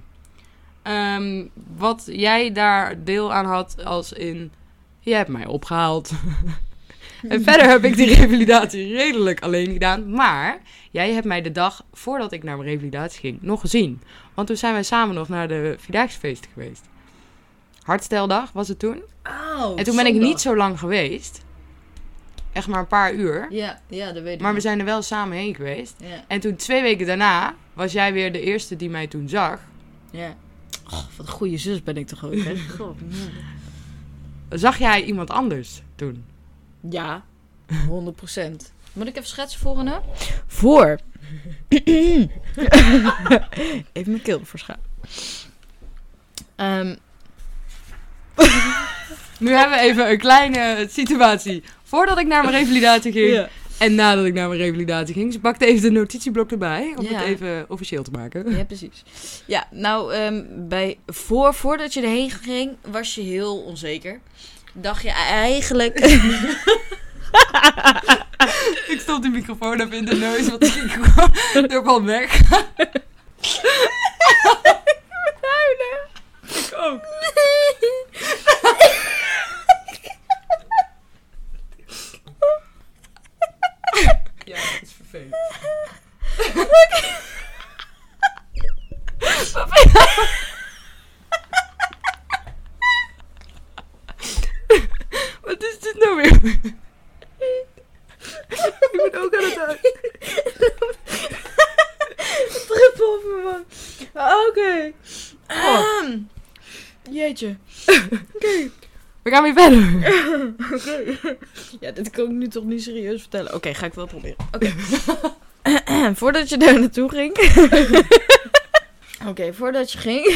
Ehm, wat jij daar deel aan had als in... Je hebt mij opgehaald. en verder heb ik die revalidatie redelijk alleen gedaan. Maar jij hebt mij de dag voordat ik naar mijn revalidatie ging nog gezien. Want toen zijn wij samen nog naar de Vierdaagse geweest. Hartsteldag was het toen. Oh, En toen ben ik niet zo lang geweest. Echt maar een paar uur. Ja, ja, dat weet ik Maar we zijn er wel samen heen geweest. Ja, En toen twee weken daarna was jij weer de eerste die mij toen zag. ja. Oh, wat een goede zus ben ik toch ook, hè? God, Zag jij iemand anders toen? Ja, 100% Moet ik even schetsen voor en na? Voor. even mijn keel ervoor schaam. Ehm, Nu hebben we even een kleine situatie. Voordat ik naar mijn revalidatie ging ja. En nadat ik naar mijn revalidatie ging. Ze pakte even de notitieblok erbij om Ja. het even officieel te maken. ja, precies. Ja, nou, ehm, bij, voor, voordat je erheen ging, was je heel onzeker. Dacht je eigenlijk... Ik stop die microfoon even in de neus, want ik ging gewoon er van weg. Ik ook. Ja, dat is vervelend. Wat is dit nou weer? Ik ben ook aan het uit. Druppel over me. Oké. Ehm, Jeetje. We gaan weer verder. Oké. Ja, dit kan ik nu toch niet serieus vertellen. Oké, ga ik wel proberen. Oké. Voordat je daar naartoe ging. Oké, voordat je ging,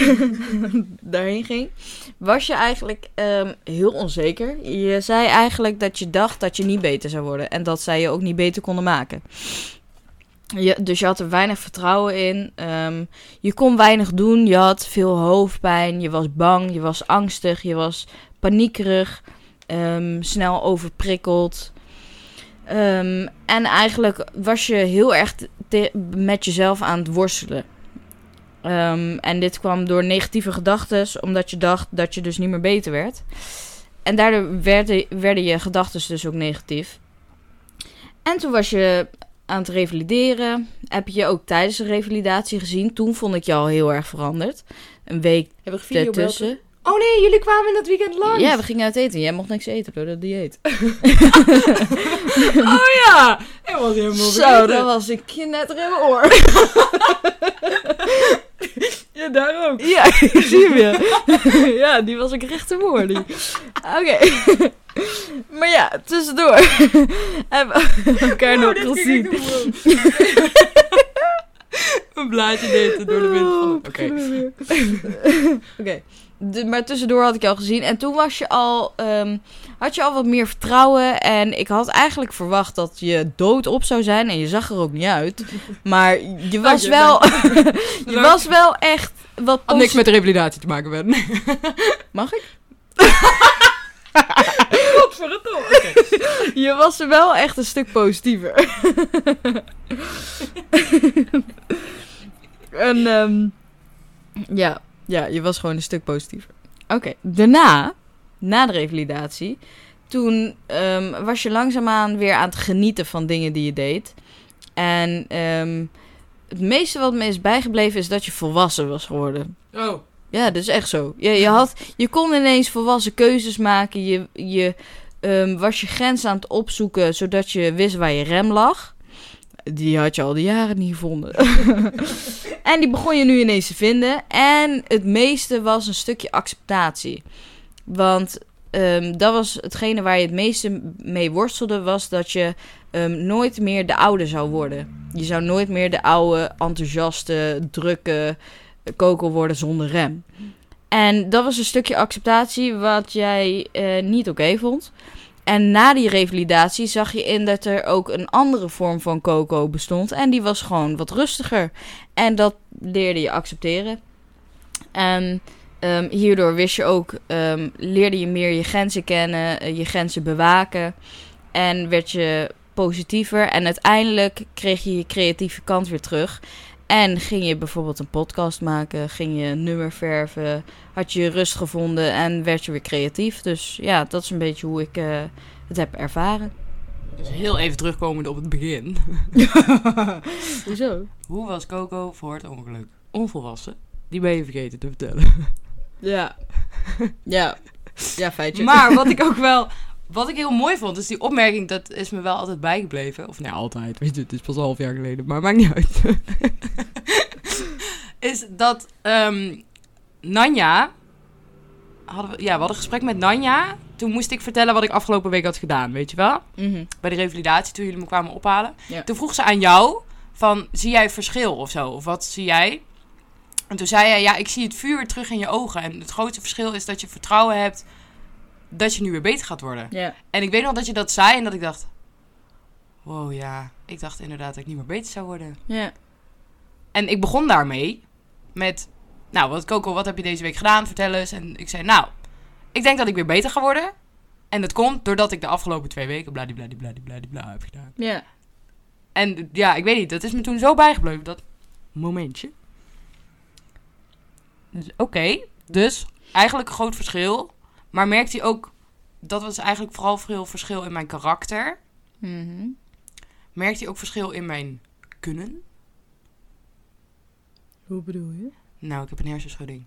daarheen ging, was je eigenlijk ehm, heel onzeker. Je zei eigenlijk dat je dacht dat je niet beter zou worden en dat zij je ook niet beter konden maken. Je, dus je had er weinig vertrouwen in. Ehm, je kon weinig doen. Je had veel hoofdpijn. Je was bang. Je was angstig. Je was paniekerig. ehm, snel overprikkeld. En eigenlijk was je heel erg met jezelf aan het worstelen. Ehm, en dit kwam door negatieve gedachten, omdat je dacht dat je dus niet meer beter werd. En daardoor werden, werden je gedachten dus ook negatief. En toen was je aan het revalideren. Heb je je ook tijdens de revalidatie gezien. Toen vond ik je al heel erg veranderd. Een week Hebben we ertussen. Oh nee, jullie kwamen in dat weekend langs. Ja, we gingen uit eten. Jij mocht niks eten door dat dieet. Oh ja! Dat was helemaal Zo, dat was een knetter in mijn oor. Ja, daar ook. Ja, ik zie hem weer. ja, die was ik recht te. Oké. maar ja, tussendoor hebben we elkaar Oh, nog gezien. Een blaadje deed door de wind van. Oké. Oké. De- Maar tussendoor had ik je al gezien. En toen was je al, ehm, had je al wat meer vertrouwen. En ik had eigenlijk verwacht dat je dood op zou zijn. En je zag er ook niet uit. Maar je was je, wel, je Leuk. was wel echt wat Had niks met de revalidatie te maken, Ben. Mag ik? Godverdomme. Oké. Je was er wel echt een stuk positiever. en ehm, ja, ja, je was gewoon een stuk positiever. Oké, daarna, na de revalidatie, toen ehm, was je langzaamaan weer aan het genieten van dingen die je deed. En ehm, het meeste wat me is bijgebleven is dat je volwassen was geworden. Oh. Ja, dat is echt zo. Je, je, had, je kon ineens volwassen keuzes maken. Je, je ehm, was je grens aan het opzoeken, zodat je wist waar je rem lag. Die had je al die jaren niet gevonden. en die begon je nu ineens te vinden. En het meeste was een stukje acceptatie. Want ehm, dat was hetgene waar je het meeste mee worstelde, was dat je ehm, nooit meer de oude zou worden. Je zou nooit meer de oude, enthousiaste, drukke Coco worden zonder rem. En dat was een stukje acceptatie wat jij eh, niet oké vond. En na die revalidatie zag je in dat er ook een andere vorm van Coco bestond. En die was gewoon wat rustiger. En dat leerde je accepteren. En ehm, hierdoor wist je ook, ehm, leerde je meer je grenzen kennen, eh, je grenzen bewaken. En werd je positiever. En uiteindelijk kreeg je je creatieve kant weer terug. En ging je bijvoorbeeld een podcast maken, ging je een nummer verven, had je je rust gevonden en werd je weer creatief. Dus ja, dat is een beetje hoe ik eh, het heb ervaren. Dus heel even terugkomend op het begin. Hoezo? Hoe was Coco voor het ongeluk? Onvolwassen. Die ben je vergeten te vertellen. Ja. Ja. Ja, feitje. Maar wat ik ook wel... Wat ik heel mooi vond, is die opmerking, dat is me wel altijd bijgebleven. Of nee, altijd, weet je, het is pas een half jaar geleden, maar maakt niet uit. is dat ehm, Nanja... Hadden we, ja, we hadden een gesprek met Nanja. Toen moest ik vertellen wat ik afgelopen week had gedaan, weet je wel? Mhm. Bij de revalidatie, toen jullie me kwamen ophalen. Ja. Toen vroeg ze aan jou, van, zie jij verschil of zo? Of wat zie jij? En toen zei jij, ja, ik zie het vuur terug in je ogen. En het grootste verschil is dat je vertrouwen hebt dat je nu weer beter gaat worden. Ja. En ik weet nog dat je dat zei en dat ik dacht... Wow, ja. Ik dacht inderdaad dat ik niet meer beter zou worden. Ja. En ik begon daarmee met... Nou, wat Coco, wat heb je deze week gedaan? Vertel eens. En ik zei, nou, ik denk dat ik weer beter ga worden. En dat komt doordat ik de afgelopen twee weken bladibladibladibladibla heb gedaan. Ja. En ja, ik weet niet, dat is me toen zo bijgebleven, dat momentje. Dus, Oké, dus eigenlijk een groot verschil. Maar merkte hij ook, dat was eigenlijk vooral veel verschil in mijn karakter. Mhm. Merkte hij ook verschil in mijn kunnen? Hoe bedoel je? Nou, ik heb een hersenschudding.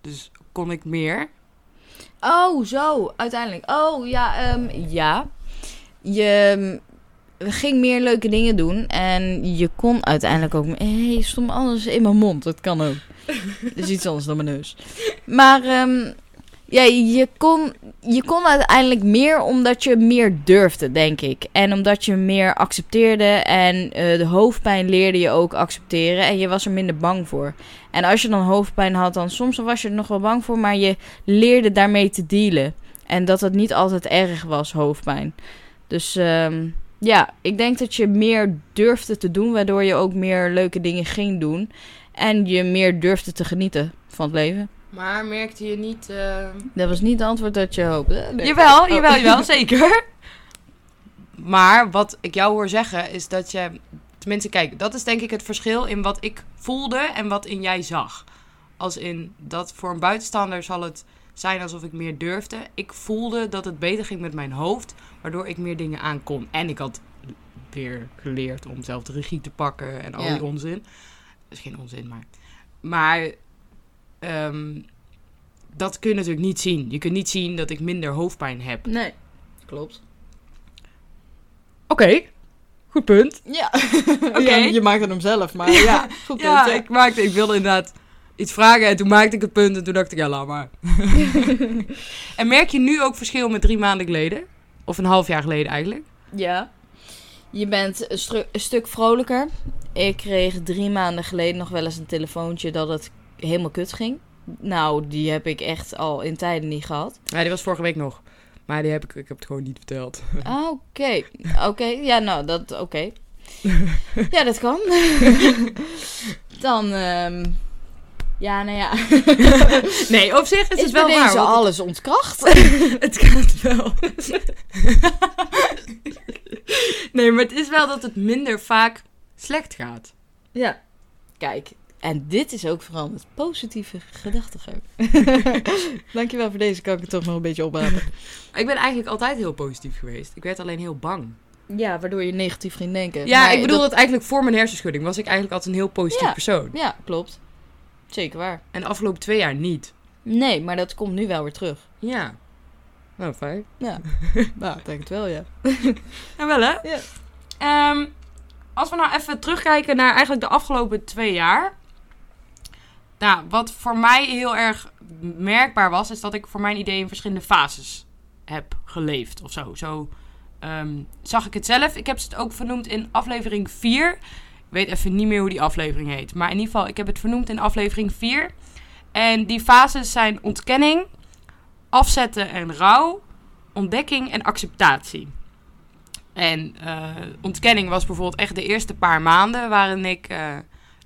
Dus kon ik meer? Oh, zo, uiteindelijk. Oh, ja, ehm, ja. Je mm, ging meer leuke dingen doen en je kon uiteindelijk ook... Hé, hey, stond alles in mijn mond, dat kan ook. Dat is iets anders dan mijn neus. Maar ehm, Ja, je kon, je kon uiteindelijk meer omdat je meer durfde, denk ik. En omdat je meer accepteerde en eh, de hoofdpijn leerde je ook accepteren. En je was er minder bang voor. En als je dan hoofdpijn had, dan soms was je er nog wel bang voor, maar je leerde daarmee te dealen. En dat het niet altijd erg was, hoofdpijn. Dus ehm, ja, ik denk dat je meer durfde te doen, waardoor je ook meer leuke dingen ging doen. En je meer durfde te genieten van het leven. Maar merkte je niet... eh, Dat was niet het antwoord dat je hoopte. Nee. Jawel, Oh. jawel, jawel, zeker. Maar wat ik jou hoor zeggen is dat je... Tenminste, kijk, dat is denk ik het verschil in wat ik voelde en wat in jij zag. Als in dat voor een buitenstaander zal het zijn alsof ik meer durfde. Ik voelde dat het beter ging met mijn hoofd, waardoor ik meer dingen aan kon. En ik had weer geleerd om zelf de regie te pakken en al Ja. die onzin. Dat is geen onzin, maar... Maar ehm, dat kun je natuurlijk niet zien. Je kunt niet zien dat ik minder hoofdpijn heb. Nee, klopt. Oké, goed punt. Ja. Oké. Ja, je maakte hem zelf, maar ja, goed Ja, punt, ik, maakte, ik wilde inderdaad iets vragen en toen maakte ik het punt en toen dacht ik, ja, laat maar. en merk je nu ook verschil met drie maanden geleden? Of een half jaar geleden eigenlijk? Ja. Je bent een, stru- een stuk vrolijker. Ik kreeg drie maanden geleden nog wel eens een telefoontje dat het helemaal kut ging. Nou, die heb ik echt al in tijden niet gehad. Ja, die was vorige week nog. Maar die heb ik, ik heb het gewoon niet verteld. Ah, Oké, oké. Ja, nou, dat, oké. Ja, dat kan. Dan, ehm, ja, nou ja. Nee, op zich is, Is het wel waar. want alles ontkracht? het, het gaat wel. nee, maar het is wel dat het minder vaak slecht gaat. Ja. Kijk, en dit is ook vooral het positieve gedachtegang. Dankjewel voor deze, kan ik het toch nog een beetje oprapen. Ik ben eigenlijk altijd heel positief geweest. Ik werd alleen heel bang. Ja, waardoor je negatief ging denken. Ja, Maar ik bedoel dat- dat... eigenlijk voor mijn hersenschudding was ik eigenlijk altijd een heel positief Ja. persoon. Ja, klopt. Zeker waar. En de afgelopen twee jaar niet. Nee, maar dat komt nu wel weer terug. Ja. Nou, fijn. Ja, nou, ik denk het wel, ja. Ja, wel hè? Ja. Ehm, als we nou even terugkijken naar eigenlijk de afgelopen twee jaar. Nou, wat voor mij heel erg merkbaar was, is dat ik voor mijn idee in verschillende fases heb geleefd of zo. Zo ehm, zag ik het zelf. Ik heb het ook vernoemd in aflevering 4. Ik weet even niet meer hoe die aflevering heet. Maar in ieder geval, ik heb het vernoemd in aflevering 4. En die fases zijn ontkenning, afzetten en rouw, ontdekking en acceptatie. En eh, ontkenning was bijvoorbeeld echt de eerste paar maanden waarin ik eh,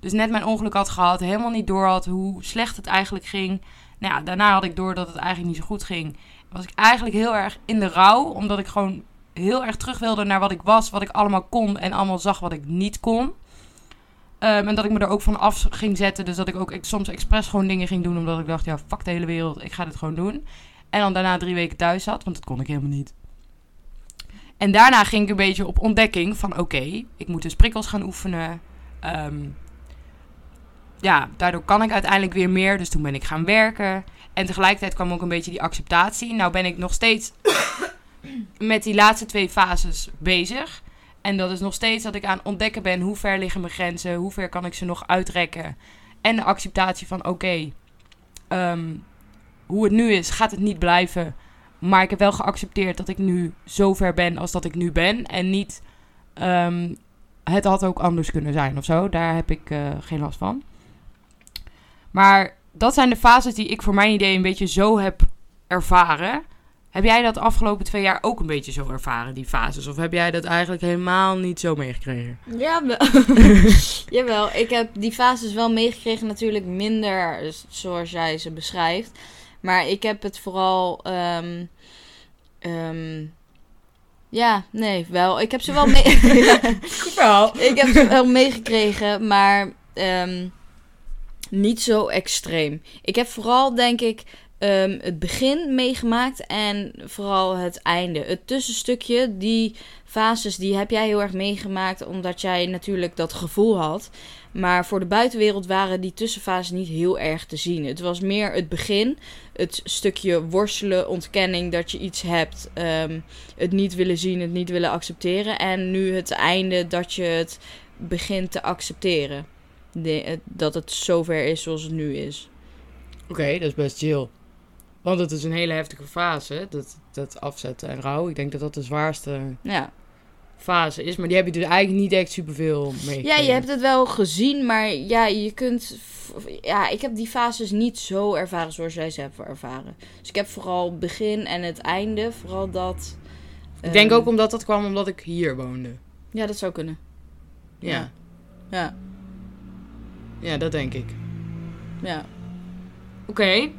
dus net mijn ongeluk had gehad, helemaal niet door had hoe slecht het eigenlijk ging. Nou ja, daarna had ik door dat het eigenlijk niet zo goed ging. Was ik eigenlijk heel erg in de rouw, omdat ik gewoon heel erg terug wilde naar wat ik was, wat ik allemaal kon en allemaal zag wat ik niet kon. Ehm, en dat ik me er ook van af ging zetten. Dus dat ik ook soms expres gewoon dingen ging doen. Omdat ik dacht, ja, fuck de hele wereld. Ik ga dit gewoon doen. En dan daarna drie weken thuis zat. Want dat kon ik helemaal niet. En daarna ging ik een beetje op ontdekking van... Oké, ik moet dus prikkels gaan oefenen. Ehm, ja, daardoor kan ik uiteindelijk weer meer. Dus toen ben ik gaan werken. En tegelijkertijd kwam ook een beetje die acceptatie. Nou ben ik nog steeds met die laatste twee fases bezig. En dat is nog steeds dat ik aan ontdekken ben hoe ver liggen mijn grenzen, hoe ver kan ik ze nog uitrekken. En de acceptatie van oké, ehm, hoe het nu is, gaat het niet blijven. Maar ik heb wel geaccepteerd dat ik nu zo ver ben als dat ik nu ben. En niet, ehm, het had ook anders kunnen zijn of zo. Daar heb ik eh, geen last van. Maar dat zijn de fases die ik voor mijn idee een beetje zo heb ervaren. Heb jij dat afgelopen twee jaar ook een beetje zo ervaren, die fases? Of heb jij dat eigenlijk helemaal niet zo meegekregen? Ja, wel. Jawel, ik heb die fases wel meegekregen. Natuurlijk minder dus zoals jij ze beschrijft. Maar ik heb het vooral... ehm, ehm, ja, nee, wel. Ik heb ze wel mee... Goed verhaal. ik heb ze wel meegekregen, maar ehm, niet zo extreem. Ik heb vooral, denk ik, ehm, het begin meegemaakt en vooral het einde. Het tussenstukje, die fases, die heb jij heel erg meegemaakt, omdat jij natuurlijk dat gevoel had. Maar voor de buitenwereld waren die tussenfases niet heel erg te zien. Het was meer het begin, het stukje worstelen, ontkenning dat je iets hebt, ehm, het niet willen zien, het niet willen accepteren. En nu het einde dat je het begint te accepteren. Dat het zover is zoals het nu is. Oké, dat is best chill. Want het is een hele heftige fase, dat, dat afzetten en rouw. Ik denk dat dat de zwaarste Ja. fase is. Maar die heb je dus eigenlijk niet echt superveel mee. ja, je hebt het wel gezien, maar ja, je kunt... Ja, ik heb die fases niet zo ervaren zoals jij ze hebt ervaren. Dus ik heb vooral het begin en het einde, vooral dat... Ik denk ehm, ook omdat dat kwam omdat ik hier woonde. Ja, dat zou kunnen. Ja, Ja. Ja, ja dat denk ik. ja. Oké.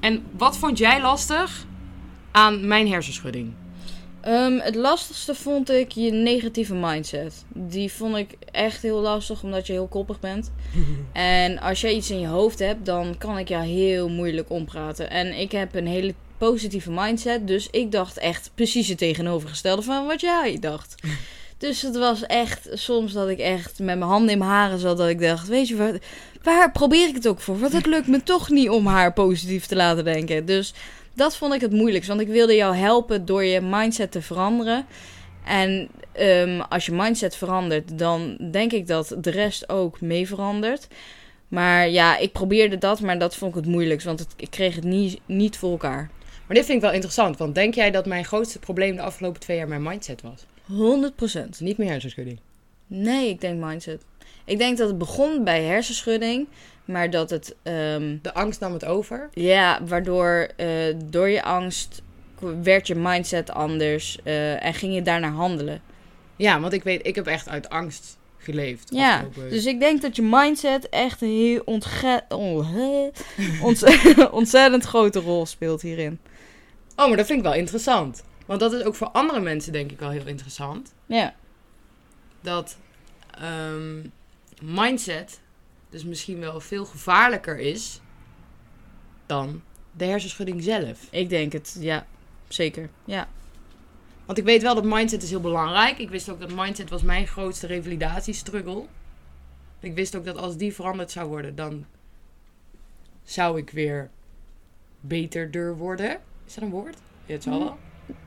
En wat vond jij lastig aan mijn hersenschudding? Ehm, het lastigste vond ik je negatieve mindset. Die vond ik echt heel lastig, omdat je heel koppig bent. En als jij iets in je hoofd hebt, dan kan ik jou heel moeilijk ompraten. En ik heb een hele positieve mindset, dus ik dacht echt precies het tegenovergestelde van wat jij dacht. Dus het was echt soms dat ik echt met mijn handen in mijn haren zat, dat ik dacht, weet je wat, waar probeer ik het ook voor? Want het lukt me toch niet om haar positief te laten denken. Dus dat vond ik het moeilijkst, want ik wilde jou helpen door je mindset te veranderen. En ehm, als je mindset verandert, dan denk ik dat de rest ook mee verandert. Maar ja, ik probeerde dat, maar dat vond ik het moeilijkst, want ik kreeg het niet, niet voor elkaar. Maar dit vind ik wel interessant, want denk jij dat mijn grootste probleem de afgelopen twee jaar mijn mindset was? 100%. Niet mijn hersenschudding. Nee, ik denk mindset. Ik denk dat het begon bij hersenschudding, maar dat het, ehm, De angst nam het over. ja, waardoor eh, door je angst werd je mindset anders eh, en ging je daarnaar handelen. Ja, want ik weet, ik heb echt uit angst geleefd. Ja, afgelopen- dus ik denk dat je mindset echt een heel ontge- oh, ontzettend grote rol speelt hierin. Oh, maar dat vind ik wel interessant. Want dat is ook voor andere mensen denk ik wel heel interessant. Ja, Dat ehm, mindset dus misschien wel veel gevaarlijker is dan de hersenschudding zelf. ik denk het. Ja, zeker. Ja. Want ik weet wel dat mindset is heel belangrijk. Ik wist ook dat mindset was mijn grootste revalidatiestruggle. Ik wist ook dat als die veranderd zou worden, dan zou ik weer beterder worden. Is dat een woord? Ja, het zal wel.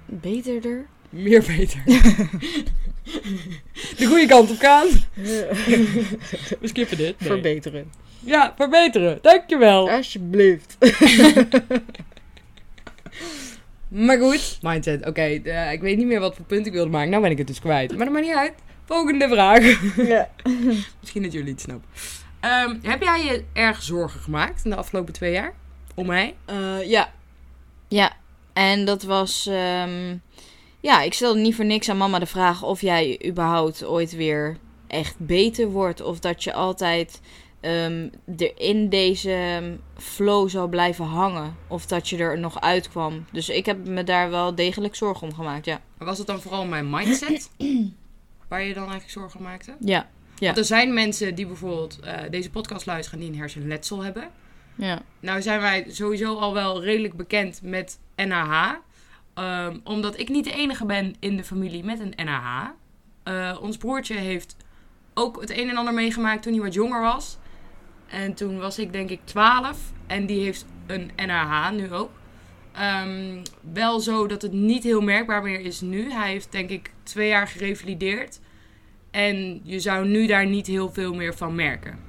Beterder? Meer beter. De goede kant op gaan. We skippen dit. Nee. Verbeteren. Ja, verbeteren. Dankjewel. Alsjeblieft. Maar goed. Mindset. Oké, eh, ik weet niet meer wat voor punt ik wilde maken. Nou ben ik het dus kwijt. Maar dat maakt niet uit. Volgende vraag. ja. Misschien dat jullie het snappen. Ehm, heb jij je erg zorgen gemaakt in de afgelopen twee jaar? Om mij? Eh, ja. Ja. En dat was... ehm, ja, ik stelde niet voor niks aan mama de vraag of jij überhaupt ooit weer echt beter wordt. Of dat je altijd ehm, er in deze flow zou blijven hangen. Of dat je er nog uitkwam. Dus ik heb me daar wel degelijk zorgen om gemaakt, ja. Was het dan vooral mijn mindset? waar je dan eigenlijk zorgen maakte? Ja. Ja. Want er zijn mensen die bijvoorbeeld eh, deze podcast luisteren die een hersenletsel hebben. Ja. Nou zijn wij sowieso al wel redelijk bekend met NAH. Ehm, omdat ik niet de enige ben in de familie met een NAH. Eh, ons broertje heeft ook het een en ander meegemaakt toen hij wat jonger was. En toen was ik denk ik 12. En die heeft een NAH nu ook. Ehm, wel zo dat het niet heel merkbaar meer is nu. Hij heeft denk ik twee jaar gerevalideerd. En je zou nu daar niet heel veel meer van merken.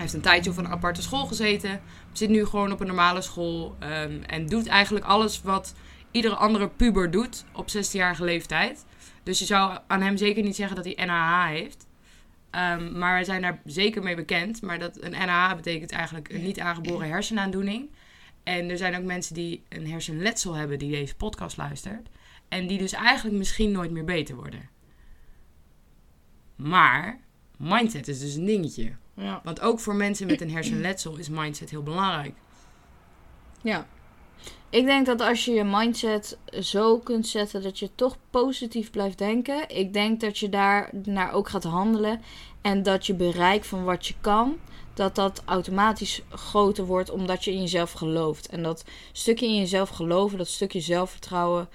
Heeft een tijdje op een aparte school gezeten. Zit nu gewoon op een normale school. ehm, en doet eigenlijk alles wat iedere andere puber doet op 16-jarige leeftijd. Dus je zou aan hem zeker niet zeggen dat hij NAH heeft. Ehm, maar wij zijn daar zeker mee bekend. Maar dat een NAH betekent eigenlijk een niet aangeboren hersenaandoening. En er zijn ook mensen die een hersenletsel hebben die deze podcast luistert. En die dus eigenlijk misschien nooit meer beter worden. Maar mindset is dus een dingetje. Ja. Want ook voor mensen met een hersenletsel is mindset heel belangrijk. Ja. Ik denk dat als je je mindset zo kunt zetten dat je toch positief blijft denken. Ik denk dat je daar naar ook gaat handelen. En dat je bereik van wat je kan, dat dat automatisch groter wordt omdat je in jezelf gelooft. En dat stukje in jezelf geloven, dat stukje zelfvertrouwen,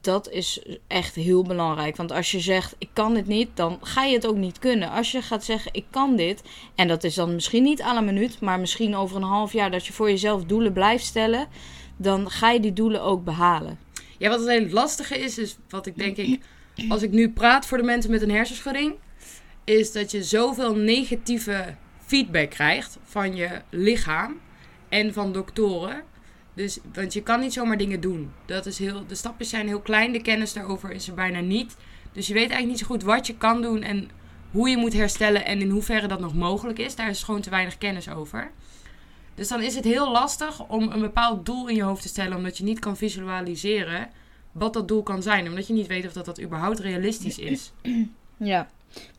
dat is echt heel belangrijk. Want als je zegt, ik kan dit niet, dan ga je het ook niet kunnen. Als je gaat zeggen, ik kan dit, en dat is dan misschien niet la minuut, maar misschien over een half jaar dat je voor jezelf doelen blijft stellen, dan ga je die doelen ook behalen. Ja, wat het hele lastige is, is wat ik denk ik, als ik nu praat voor de mensen met een hersenschudding, is dat je zoveel negatieve feedback krijgt van je lichaam en van doktoren, Dus, want je kan niet zomaar dingen doen. Dat is heel, de stapjes zijn heel klein, de kennis daarover is er bijna niet. Dus je weet eigenlijk niet zo goed wat je kan doen en hoe je moet herstellen en in hoeverre dat nog mogelijk is. Daar is gewoon te weinig kennis over. Dus dan is het heel lastig om een bepaald doel in je hoofd te stellen, omdat je niet kan visualiseren wat dat doel kan zijn. Omdat je niet weet of dat, dat überhaupt realistisch is. Ja,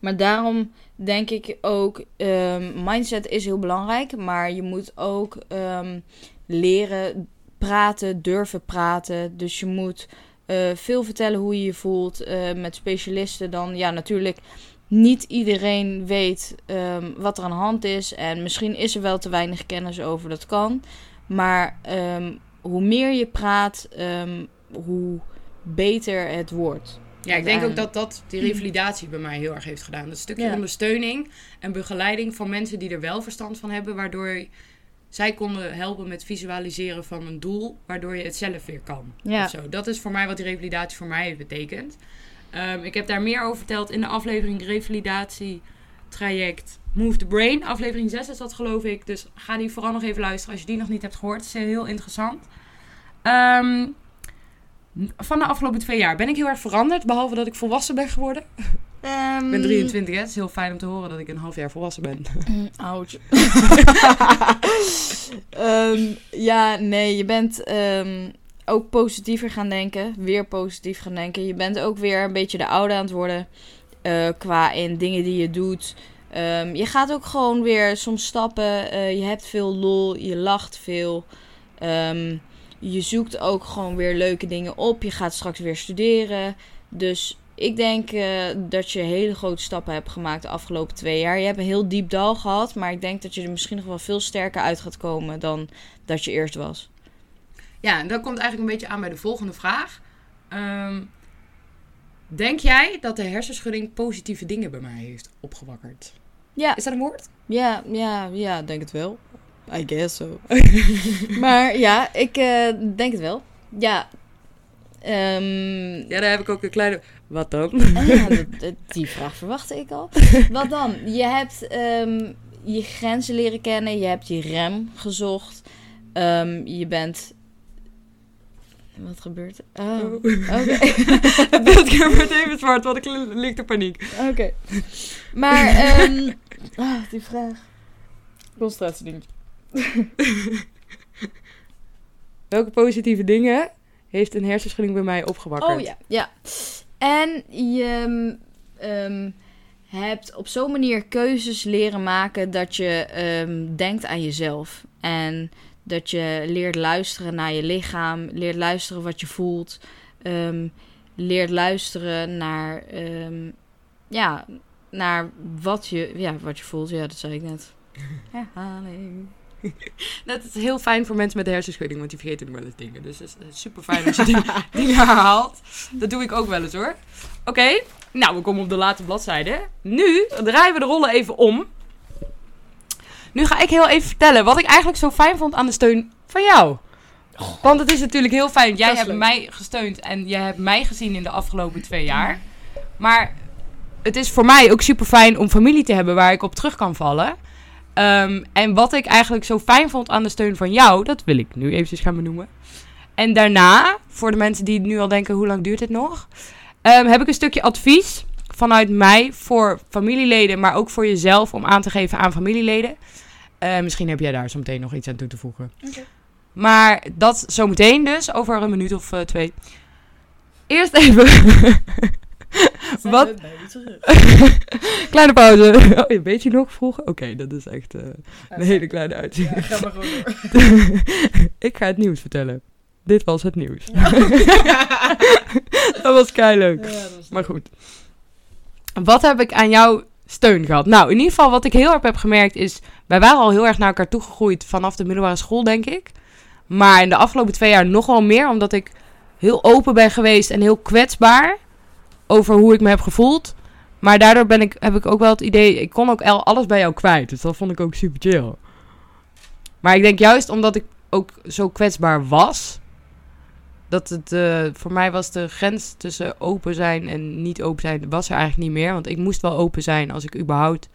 maar daarom denk ik ook, ehm, mindset is heel belangrijk, maar je moet ook ehm, leren praten, durven praten. Dus je moet eh, veel vertellen hoe je je voelt eh, met specialisten. Dan ja, natuurlijk niet iedereen weet ehm, wat er aan de hand is. En misschien is er wel te weinig kennis over, dat kan. Maar ehm, hoe meer je praat, ehm, hoe beter het wordt. Ja, ik denk ook dat dat die revalidatie bij mij heel erg heeft gedaan. Dat stukje Ja. ondersteuning en begeleiding van mensen die er wel verstand van hebben, waardoor zij konden helpen met visualiseren van een doel, waardoor je het zelf weer kan. Ja. Dat is voor mij wat die revalidatie voor mij heeft betekend. Ehm, ik heb daar meer over verteld in de aflevering Revalidatie Traject Move the Brain. Aflevering 6 is dat geloof ik. Dus ga die vooral nog even luisteren als je die nog niet hebt gehoord. Het is heel interessant. Ehm, van de afgelopen twee jaar ben ik heel erg veranderd. Behalve dat ik volwassen ben geworden. Ehm, Ik ben 23, hè. Het is heel fijn om te horen dat ik een half jaar volwassen ben. Ouch. Ehm, ja, nee, je bent ehm, ook positiever gaan denken. Weer positief gaan denken. Je bent ook weer een beetje de oude aan het worden. eh, qua in dingen die je doet. Ehm, je gaat ook gewoon weer soms stappen. eh, je hebt veel lol. Je lacht veel. Ehm, je zoekt ook gewoon weer leuke dingen op. Je gaat straks weer studeren. Dus ik denk eh, dat je hele grote stappen hebt gemaakt de afgelopen twee jaar. Je hebt een heel diep dal gehad, maar ik denk dat je er misschien nog wel veel sterker uit gaat komen dan dat je eerst was. Ja, en dat komt eigenlijk een beetje aan bij de volgende vraag. Ehm, denk jij dat de hersenschudding positieve dingen bij mij heeft opgewakkerd? Ja, Is dat een woord? ja, ja, ja, denk het wel. I guess so. maar ja, ik eh, denk het wel. Ja. Ehm, Ja, daar heb ik ook een kleine... Wat dan? Ah, ja, dat- dat- die vraag verwachtte ik al. Wat dan? Je hebt ehm, je grenzen leren kennen. Je hebt je rem gezocht. Ehm, je bent... Wat gebeurt er? Oh, oké. Het beeldje wordt even zwart, want ik ligt de paniek. Oké. Maar, ehm ah, die vraag. Concentratiedingetje. Welke positieve dingen heeft een hersenschudding bij mij opgewakkerd? Oh ja, ja. En je ehm, hebt op zo'n manier keuzes leren maken dat je ehm, denkt aan jezelf. En dat je leert luisteren naar je lichaam, leert luisteren wat je voelt, ehm, leert luisteren naar, ja, naar wat je, ja, wat je voelt. Ja, dat zei ik net. Herhaling. Dat is heel fijn voor mensen met de hersenschudding, want die vergeten nog wel eens dingen. Dus het is super fijn als je die dingen herhaalt. Dat doe ik ook wel eens hoor. Oké, nou we komen op de late bladzijde. Nu draaien we de rollen even om. Nu ga ik heel even vertellen wat ik eigenlijk zo fijn vond aan de steun van jou. Want het is natuurlijk heel fijn. Jij hebt leuk. mij gesteund en jij hebt mij gezien in de afgelopen twee jaar. Maar het is voor mij ook super fijn om familie te hebben waar ik op terug kan vallen. Ehm, en wat ik eigenlijk zo fijn vond aan de steun van jou, dat wil ik nu eventjes gaan benoemen. En daarna, voor de mensen die nu al denken, hoe lang duurt dit nog? Ehm, heb ik een stukje advies vanuit mij voor familieleden, maar ook voor jezelf om aan te geven aan familieleden. Eh, misschien heb jij daar zo meteen nog iets aan toe te voegen. Maar dat zometeen dus, over een minuut of eh, twee. Eerst even Wat? kleine pauze. Oh, weet je nog vroeger? Oké, dat is echt eh, een hele kleine uitzending. ga maar gewoon ik ga het nieuws vertellen. Dit was het nieuws. dat was kei leuk. Maar goed. Wat heb ik aan jouw steun gehad? Nou, in ieder geval wat ik heel erg heb gemerkt is... Wij waren al heel erg naar elkaar toegegroeid vanaf de middelbare school, denk ik. Maar in de afgelopen twee jaar nog wel meer. Omdat ik heel open ben geweest en heel kwetsbaar over hoe ik me heb gevoeld. Maar daardoor ben ik, heb ik ook wel het idee... Ik kon ook alles bij jou kwijt. Dus dat vond ik ook super chill. Maar ik denk juist omdat ik ook zo kwetsbaar was... Dat het eh, voor mij was de grens tussen open zijn en niet open zijn... was er eigenlijk niet meer. Want ik moest wel open zijn als ik überhaupt...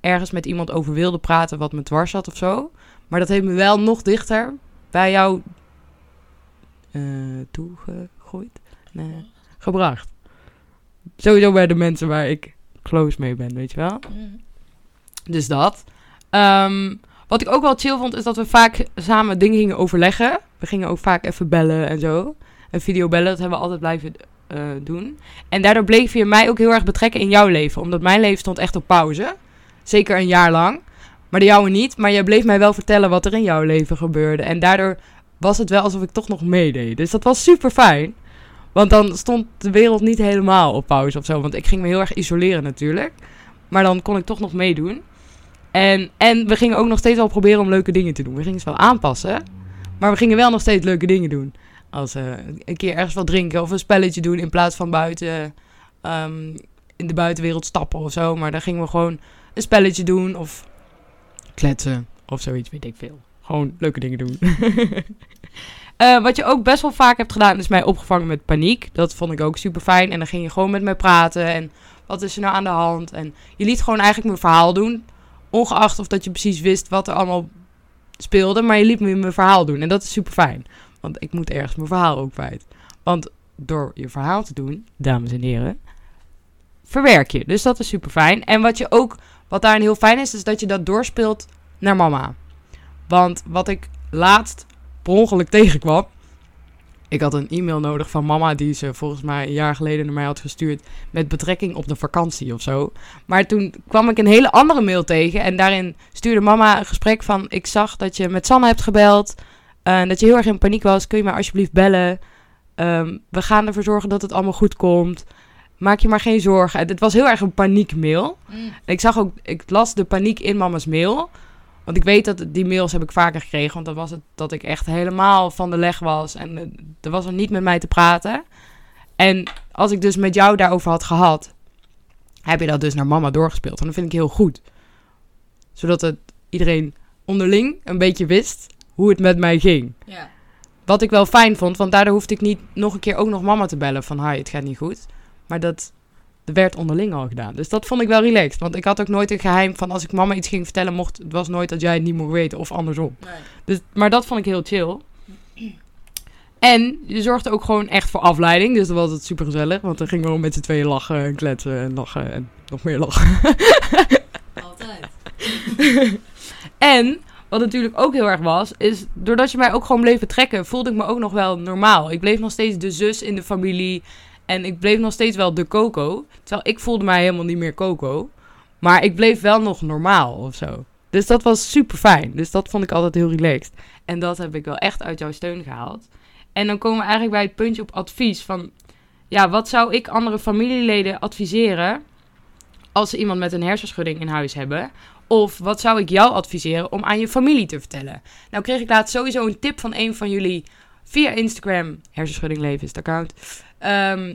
ergens met iemand over wilde praten wat me dwars zat of zo. Maar dat heeft me wel nog dichter bij jou eh toegegooid? Nee, gebracht. Sowieso bij de mensen waar ik close mee ben, weet je wel? Mm. Dus dat. Ehm, wat ik ook wel chill vond, is dat we vaak samen dingen gingen overleggen. We gingen ook vaak even bellen en zo. En videobellen, dat hebben we altijd blijven eh, doen. En daardoor bleef je mij ook heel erg betrekken in jouw leven. Omdat mijn leven stond echt op pauze. Zeker een jaar lang. Maar de jouwe niet. Maar je bleef mij wel vertellen wat er in jouw leven gebeurde. En daardoor was het wel alsof ik toch nog meedeed. Dus dat was super fijn. Want dan stond de wereld niet helemaal op pauze of zo. Want ik ging me heel erg isoleren natuurlijk. Maar dan kon ik toch nog meedoen. En, en we gingen ook nog steeds wel proberen om leuke dingen te doen. We gingen het wel aanpassen. Maar we gingen wel nog steeds leuke dingen doen. Als eh, een keer ergens wat drinken of een spelletje doen in plaats van buiten ehm, in de buitenwereld stappen of zo. Maar dan gingen we gewoon een spelletje doen of kletsen of zoiets, weet ik veel. Gewoon leuke dingen doen. Eh, wat je ook best wel vaak hebt gedaan, is mij opgevangen met paniek. Dat vond ik ook super fijn. En dan ging je gewoon met mij praten. En wat is er nou aan de hand? En je liet gewoon eigenlijk mijn verhaal doen. Ongeacht of dat je precies wist wat er allemaal speelde. Maar je liet me mijn verhaal doen. En dat is super fijn. Want ik moet ergens mijn verhaal ook kwijt. Want door je verhaal te doen, dames en heren, verwerk je. Dus dat is super fijn. En wat je ook, wat daarin heel fijn is, is dat je dat doorspeelt naar mama. Want wat ik laatst per ongeluk tegenkwam. Ik had een e-mail nodig van mama die ze volgens mij een jaar geleden naar mij had gestuurd met betrekking op de vakantie of zo. Maar toen kwam ik een hele andere mail tegen en daarin stuurde mama een gesprek van ik zag dat je met Sanne hebt gebeld en dat je heel erg in paniek was. Kun je mij alsjeblieft bellen? Ehm, we gaan ervoor zorgen dat het allemaal goed komt. Maak je maar geen zorgen. Het was heel erg een paniekmail. Mm. Ik zag ook, ik las de paniek in mama's mail. Want ik weet dat die mails heb ik vaker gekregen. Want dan was het dat ik echt helemaal van de leg was. En eh, er was er niet met mij te praten. En als ik dus met jou daarover had gehad, heb je dat dus naar mama doorgespeeld. En dat vind ik heel goed. Zodat het iedereen onderling een beetje wist hoe het met mij ging. Ja. Wat ik wel fijn vond, want daardoor hoefde ik niet nog een keer ook nog mama te bellen van... Hi, het gaat niet goed. Maar dat, dat werd onderling al gedaan. Dus dat vond ik wel relaxed. Want ik had ook nooit een geheim van als ik mama iets ging vertellen... Mocht, het was nooit dat jij het niet mocht weten of andersom. Nee. Dus, maar dat vond ik heel chill. En je zorgde ook gewoon echt voor afleiding. Dus dat was het super gezellig. Want dan gingen we met z'n tweeën lachen en kletsen en lachen en nog meer lachen. Altijd. En wat natuurlijk ook heel erg was, is doordat je mij ook gewoon bleef betrekken, voelde ik me ook nog wel normaal. Ik bleef nog steeds de zus in de familie. En ik bleef nog steeds wel de Coco. Terwijl ik voelde mij helemaal niet meer Coco. Maar ik bleef wel nog normaal of zo. Dus dat was super fijn. Dus dat vond ik altijd heel relaxed. En dat heb ik wel echt uit jouw steun gehaald. En dan komen we eigenlijk bij het puntje op advies van... Ja, wat zou ik andere familieleden adviseren als ze iemand met een hersenschudding in huis hebben? Of wat zou ik jou adviseren om aan je familie te vertellen? Nou kreeg ik laatst sowieso een tip van een van jullie via Instagram. Hersenschudding leven is account. Ehm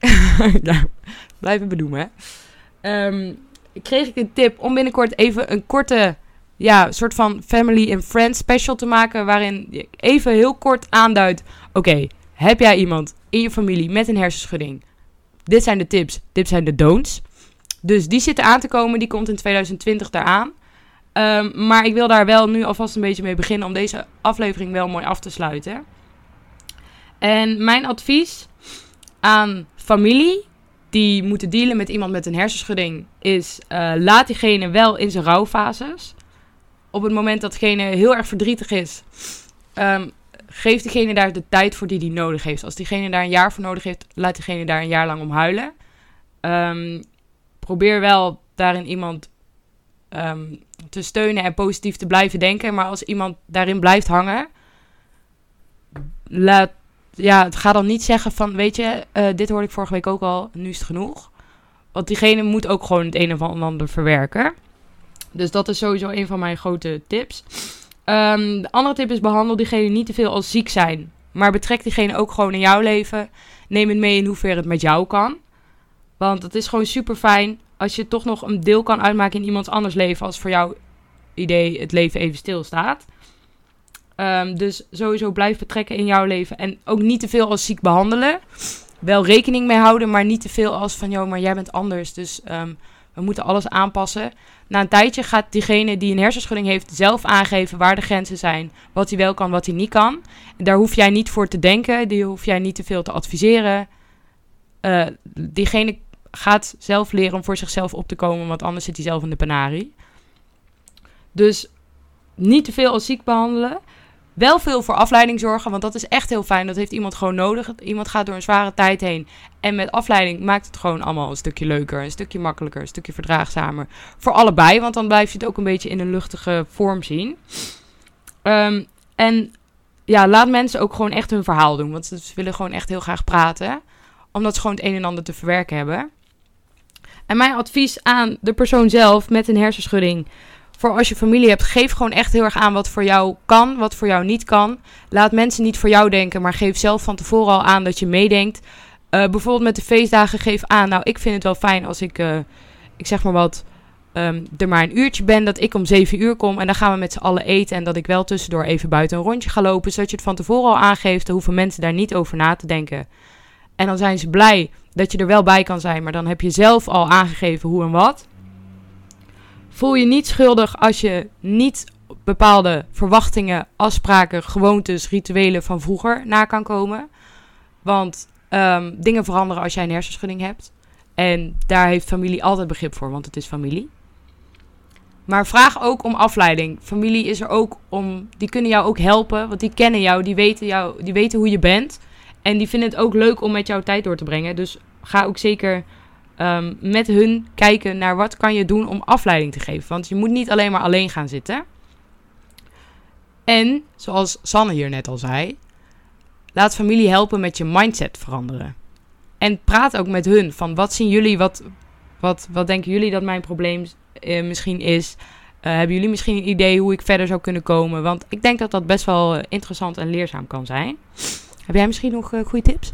ja, blijven benoemen hè. Ehm, kreeg ik een tip om binnenkort even een korte, ja, soort van family and friends special te maken. Waarin ik even heel kort aanduid. Oké, heb jij iemand in je familie met een hersenschudding? Dit zijn de tips, dit zijn de don'ts. Dus die zitten aan te komen, die komt in 2020 daaraan. Ehm, maar ik wil daar wel nu alvast een beetje mee beginnen om deze aflevering wel mooi af te sluiten. En mijn advies aan familie die moeten dealen met iemand met een hersenschudding is: eh, laat diegene wel in zijn rouwfases. Op het moment dat diegene heel erg verdrietig is, ehm, geef diegene daar de tijd voor die die nodig heeft. Als diegene daar een jaar voor nodig heeft, laat diegene daar een jaar lang om huilen. Ehm, probeer wel daarin iemand ehm, te steunen en positief te blijven denken. Maar als iemand daarin blijft hangen, laat, ja, ga dan niet zeggen van, weet je, eh, dit hoorde ik vorige week ook al, nu is het genoeg. Want diegene moet ook gewoon het een of ander verwerken. Dus dat is sowieso een van mijn grote tips. Ehm, de andere tip is behandel diegene niet te veel als ziek zijn. Maar betrek diegene ook gewoon in jouw leven. Neem het mee in hoeverre het met jou kan. Want het is gewoon super fijn als je toch nog een deel kan uitmaken in iemands anders leven. Als voor jouw idee het leven even stilstaat. Ehm, dus sowieso blijf betrekken in jouw leven. En ook niet te veel als ziek behandelen. Wel rekening mee houden, maar niet te veel als van... joh, maar jij bent anders, dus ehm, we moeten alles aanpassen. Na een tijdje gaat diegene die een hersenschudding heeft zelf aangeven waar de grenzen zijn, wat hij wel kan, wat hij niet kan. Daar hoef jij niet voor te denken, die hoef jij niet te veel te adviseren. Eh, diegene gaat zelf leren om voor zichzelf op te komen, want anders zit hij zelf in de penarie. Dus niet te veel als ziek behandelen. Wel veel voor afleiding zorgen, want dat is echt heel fijn. Dat heeft iemand gewoon nodig. Iemand gaat door een zware tijd heen. En met afleiding maakt het gewoon allemaal een stukje leuker, een stukje makkelijker, een stukje verdraagzamer. Voor allebei, want dan blijf je het ook een beetje in een luchtige vorm zien. Ehm, en ja, laat mensen ook gewoon echt hun verhaal doen. Want ze willen gewoon echt heel graag praten. Omdat ze gewoon het een en ander te verwerken hebben. En mijn advies aan de persoon zelf met een hersenschudding voor als je familie hebt, geef gewoon echt heel erg aan wat voor jou kan, wat voor jou niet kan. Laat mensen niet voor jou denken, maar geef zelf van tevoren al aan dat je meedenkt. Uh, bijvoorbeeld met de feestdagen, geef aan. Nou, ik vind het wel fijn als ik, uh, ik zeg maar wat, um, er maar een uurtje ben, dat ik om zeven uur kom en dan gaan we met z'n allen eten. En dat ik wel tussendoor even buiten een rondje ga lopen, zodat je het van tevoren al aangeeft. Dan hoeven mensen daar niet over na te denken. En dan zijn ze blij dat je er wel bij kan zijn, maar dan heb je zelf al aangegeven hoe en wat. Voel je niet schuldig als je niet bepaalde verwachtingen, afspraken, gewoontes, rituelen van vroeger na kan komen. Want um, dingen veranderen als jij een hersenschudding hebt. En daar heeft familie altijd begrip voor, want het is familie. Maar vraag ook om afleiding. Familie is er ook om. Die kunnen jou ook helpen, want die kennen jou, die weten, jou, die weten hoe je bent. En die vinden het ook leuk om met jou tijd door te brengen. Dus ga ook zeker um, met hun kijken naar wat kan je doen om afleiding te geven. Want je moet niet alleen maar alleen gaan zitten. En, zoals Sanne hier net al zei, laat familie helpen met je mindset veranderen. En praat ook met hun van wat zien jullie, wat, wat, wat denken jullie dat mijn probleem uh, misschien is. Uh, hebben jullie misschien een idee hoe ik verder zou kunnen komen? Want ik denk dat dat best wel uh, interessant en leerzaam kan zijn. Heb jij misschien nog goede tips?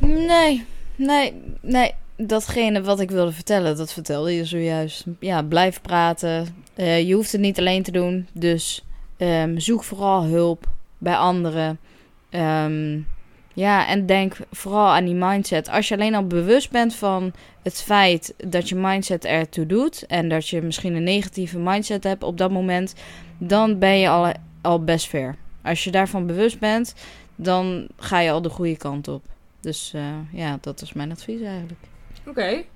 Nee, Nee, nee. Datgene wat ik wilde vertellen, dat vertelde je zojuist. Ja, blijf praten. Uh, je hoeft het niet alleen te doen. Dus um, zoek vooral hulp bij anderen. Um, ja, en denk vooral aan die mindset. Als je alleen al bewust bent van het feit dat je mindset ertoe doet. En dat je misschien een negatieve mindset hebt op dat moment. Dan ben je al, al best ver. Als je daarvan bewust bent, dan ga je al de goede kant op. Dus uh, ja, dat is mijn advies eigenlijk. Oké. Okay.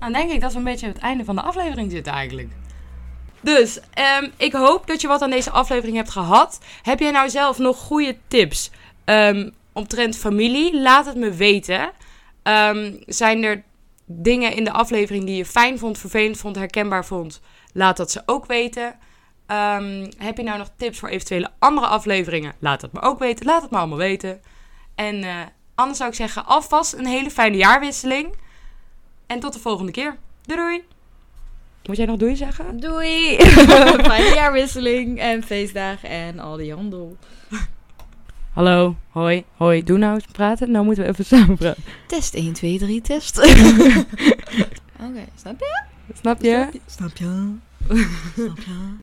Dan denk ik dat we een beetje het einde van de aflevering zitten eigenlijk. Dus um, ik hoop dat je wat aan deze aflevering hebt gehad. Heb jij nou zelf nog goede tips um, omtrent familie? Laat het me weten. Um, zijn er dingen in de aflevering die je fijn vond, vervelend vond, herkenbaar vond? Laat dat ze ook weten. heb je nou nog tips voor eventuele andere afleveringen? Laat het me ook weten. Laat het me allemaal weten. En uh, anders zou ik zeggen, alvast een hele fijne jaarwisseling. En tot de volgende keer. Doei doei! Moet jij nog doei zeggen? Doei! fijne jaarwisseling en feestdagen en al die handel. Hallo, hoi, hoi. Doe nou eens praten. Nou moeten we even samen praten. Test 1, 2, 3, test. Oké, okay, snap je? Snap je? Snap je? Snap je? snap je?